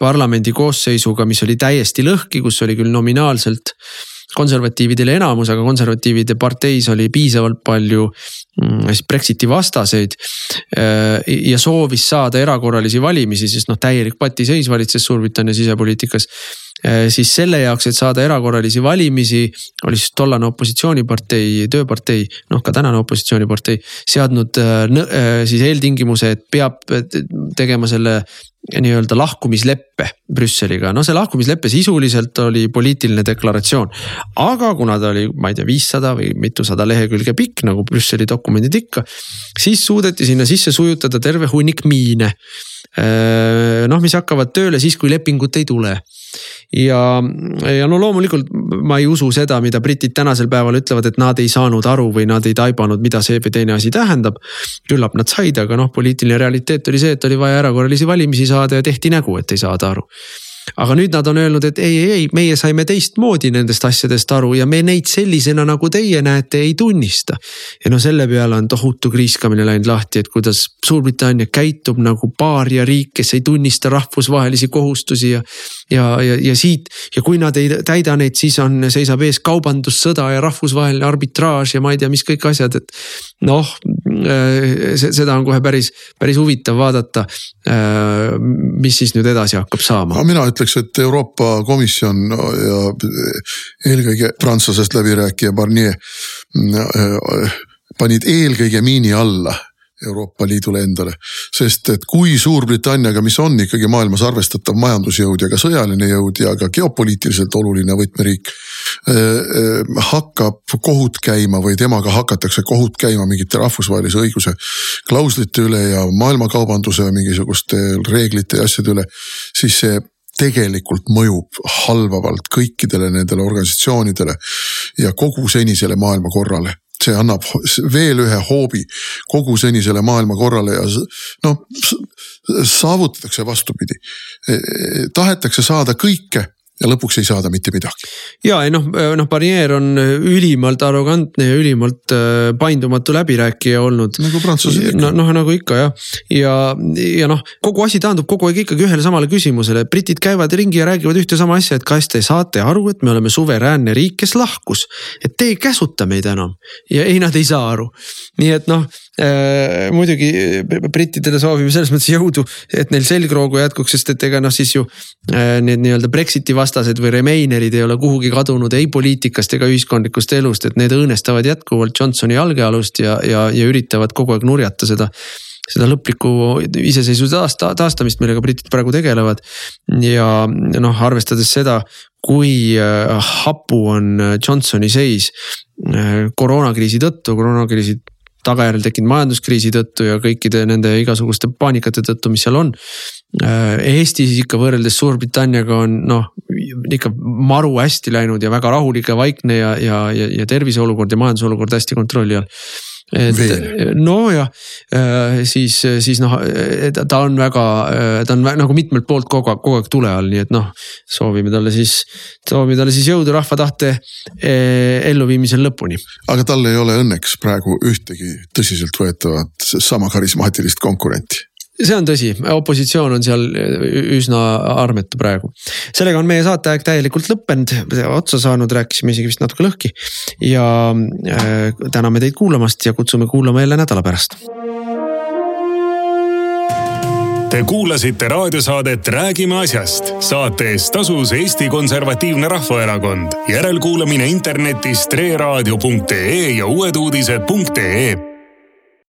parlamendi koosseisuga, mis oli täiesti lõhki, kus oli küll nominaalselt konservatiividel enamus, aga konservatiivide parteis oli piisavalt palju mm, siis Brexiti vastaseid. Äh, ja soovis saada erakorralisi valimisi, sest noh, täielik patiseis valitses Suurbritannia sisepoliitikas äh, siis selle jaoks, et saada erakorralisi valimisi, oli siis tollane opositsioonipartei, tööpartei, noh ka tänane opositsioonipartei seadnud äh, siis eeltingimuse, et peab tegema selle nii-öelda lahkumisleppe Brüsseliga, no see lahkumislepe sisuliselt oli poliitiline deklaratsioon. aga kuna ta oli, ma ei tea, viissada või mitusada lehekülge pikk, nagu Brüsseli dokumendid ikka. siis suudeti sinna sisse sujutada terve hunnik miine. noh, mis hakkavad tööle siis, kui lepingut ei tule ja, ja no loomulikult ma ei usu seda, mida britid tänasel päeval ütlevad, et nad ei saanud aru või nad ei taibanud, mida see või teine asi tähendab. küllap nad said, aga noh, poliitiline realiteet oli see, et oli vaja erakorralisi valimisi saada ja tehti nägu, et ei saada aru aga nüüd nad on öelnud, et ei, ei, ei, meie saime teistmoodi nendest asjadest aru ja me neid sellisena, nagu teie näete, ei tunnista. ja no selle peale on tohutu kriiskamine läinud lahti, et kuidas Suurbritannia käitub nagu paariariik, kes ei tunnista rahvusvahelisi kohustusi ja. ja, ja, ja siit ja kui nad ei täida neid, siis on, seisab ees kaubandussõda ja rahvusvaheline arbitraaž ja ma ei tea, mis kõik asjad, et noh, seda on kohe päris, päris huvitav vaadata. mis siis nüüd edasi hakkab saama? mina ütleks, et Euroopa Komisjon ja eelkõige prantslasest läbirääkija Barnier panid eelkõige miini alla Euroopa Liidule endale. sest et kui Suurbritanniaga, mis on ikkagi maailmas arvestatav majandusjõud ja ka sõjaline jõud ja ka geopoliitiliselt oluline võtmeriik äh,. äh hakkab kohut käima või temaga hakatakse kohut käima mingite rahvusvahelise õiguse klauslite üle ja maailmakaubanduse mingisuguste reeglite ja asjade üle, siis see tegelikult mõjub halvavalt kõikidele nendele organisatsioonidele ja kogu senisele maailmakorrale see annab veel ühe hoobi kogu senisele maailmakorrale ja noh, saavutatakse vastupidi. E, e, tahetakse saada kõike ja lõpuks ei saada mitte midagi. ja ei noh, noh Barnier on ülimalt arrogantne ja ülimalt äh, paindumatu läbirääkija olnud. nagu prantslased ikka. noh, nagu ikka jah, ja, ja noh, kogu asi taandub kogu aeg ikkagi ühele samale küsimusele, britid käivad ringi ja räägivad ühte sama asja, et kas te saate aru, et me oleme suveräänne riik, kes lahkus. et te ei käsuta meid enam ja ei, nad ei saa aru. nii et noh muidugi brittidele soovime selles mõttes jõudu, et neil selgroogu jätkuks, sest et ega noh, siis ju äh, need nii-öelda Brexiti vastased või Remainerid ei ole kuhugi kadunud ei poliitikast ega ühiskondlikust elust, et need õõnestavad jätkuvalt Johnsoni jalgealust ja, ja, ja üritavad kogu aeg nurjata seda seda lõplikku iseseisvuse taasta, taastamist, millega britid praegu tegelevad. ja noh, arvestades seda, kui äh, hapu on Johnsoni seis äh, koroonakriisi tõttu, koroonakriisi tagajärjel tekkinud majanduskriisi tõttu ja kõikide nende igasuguste paanikate tõttu, mis seal on. Äh, Eestis ikka võrreldes Suurbritanniaga on noh, ikka maru hästi läinud ja väga rahulik ja vaikne ja, ja, ja, ja tervise olukord ja majanduse olukord hästi kontrolli all et nojah, äh, siis, siis noh, ta on väga, ta on nagu mitmelt poolt kogu aeg, kogu aeg tule all, nii et noh. soovime talle siis, soovime talle siis jõudu rahva tahte elluviimisel lõpuni. aga tal ei ole õnneks praegu ühtegi tõsiseltvõetavat sama karismaatilist konkurenti see on tõsi, opositsioon on seal üsna armetu praegu. sellega on meie saateaeg täielikult lõppenud, otsa saanud, rääkisime isegi vist natuke lõhki. ja äh, täname teid kuulamast ja kutsume kuulama jälle nädala pärast. Te kuulasite raadiosaadet Räägime asjast. saate eest tasus Eesti Konservatiivne Rahvaerakond. järelkuulamine internetis treeraadio.ee ja uueduudised.ee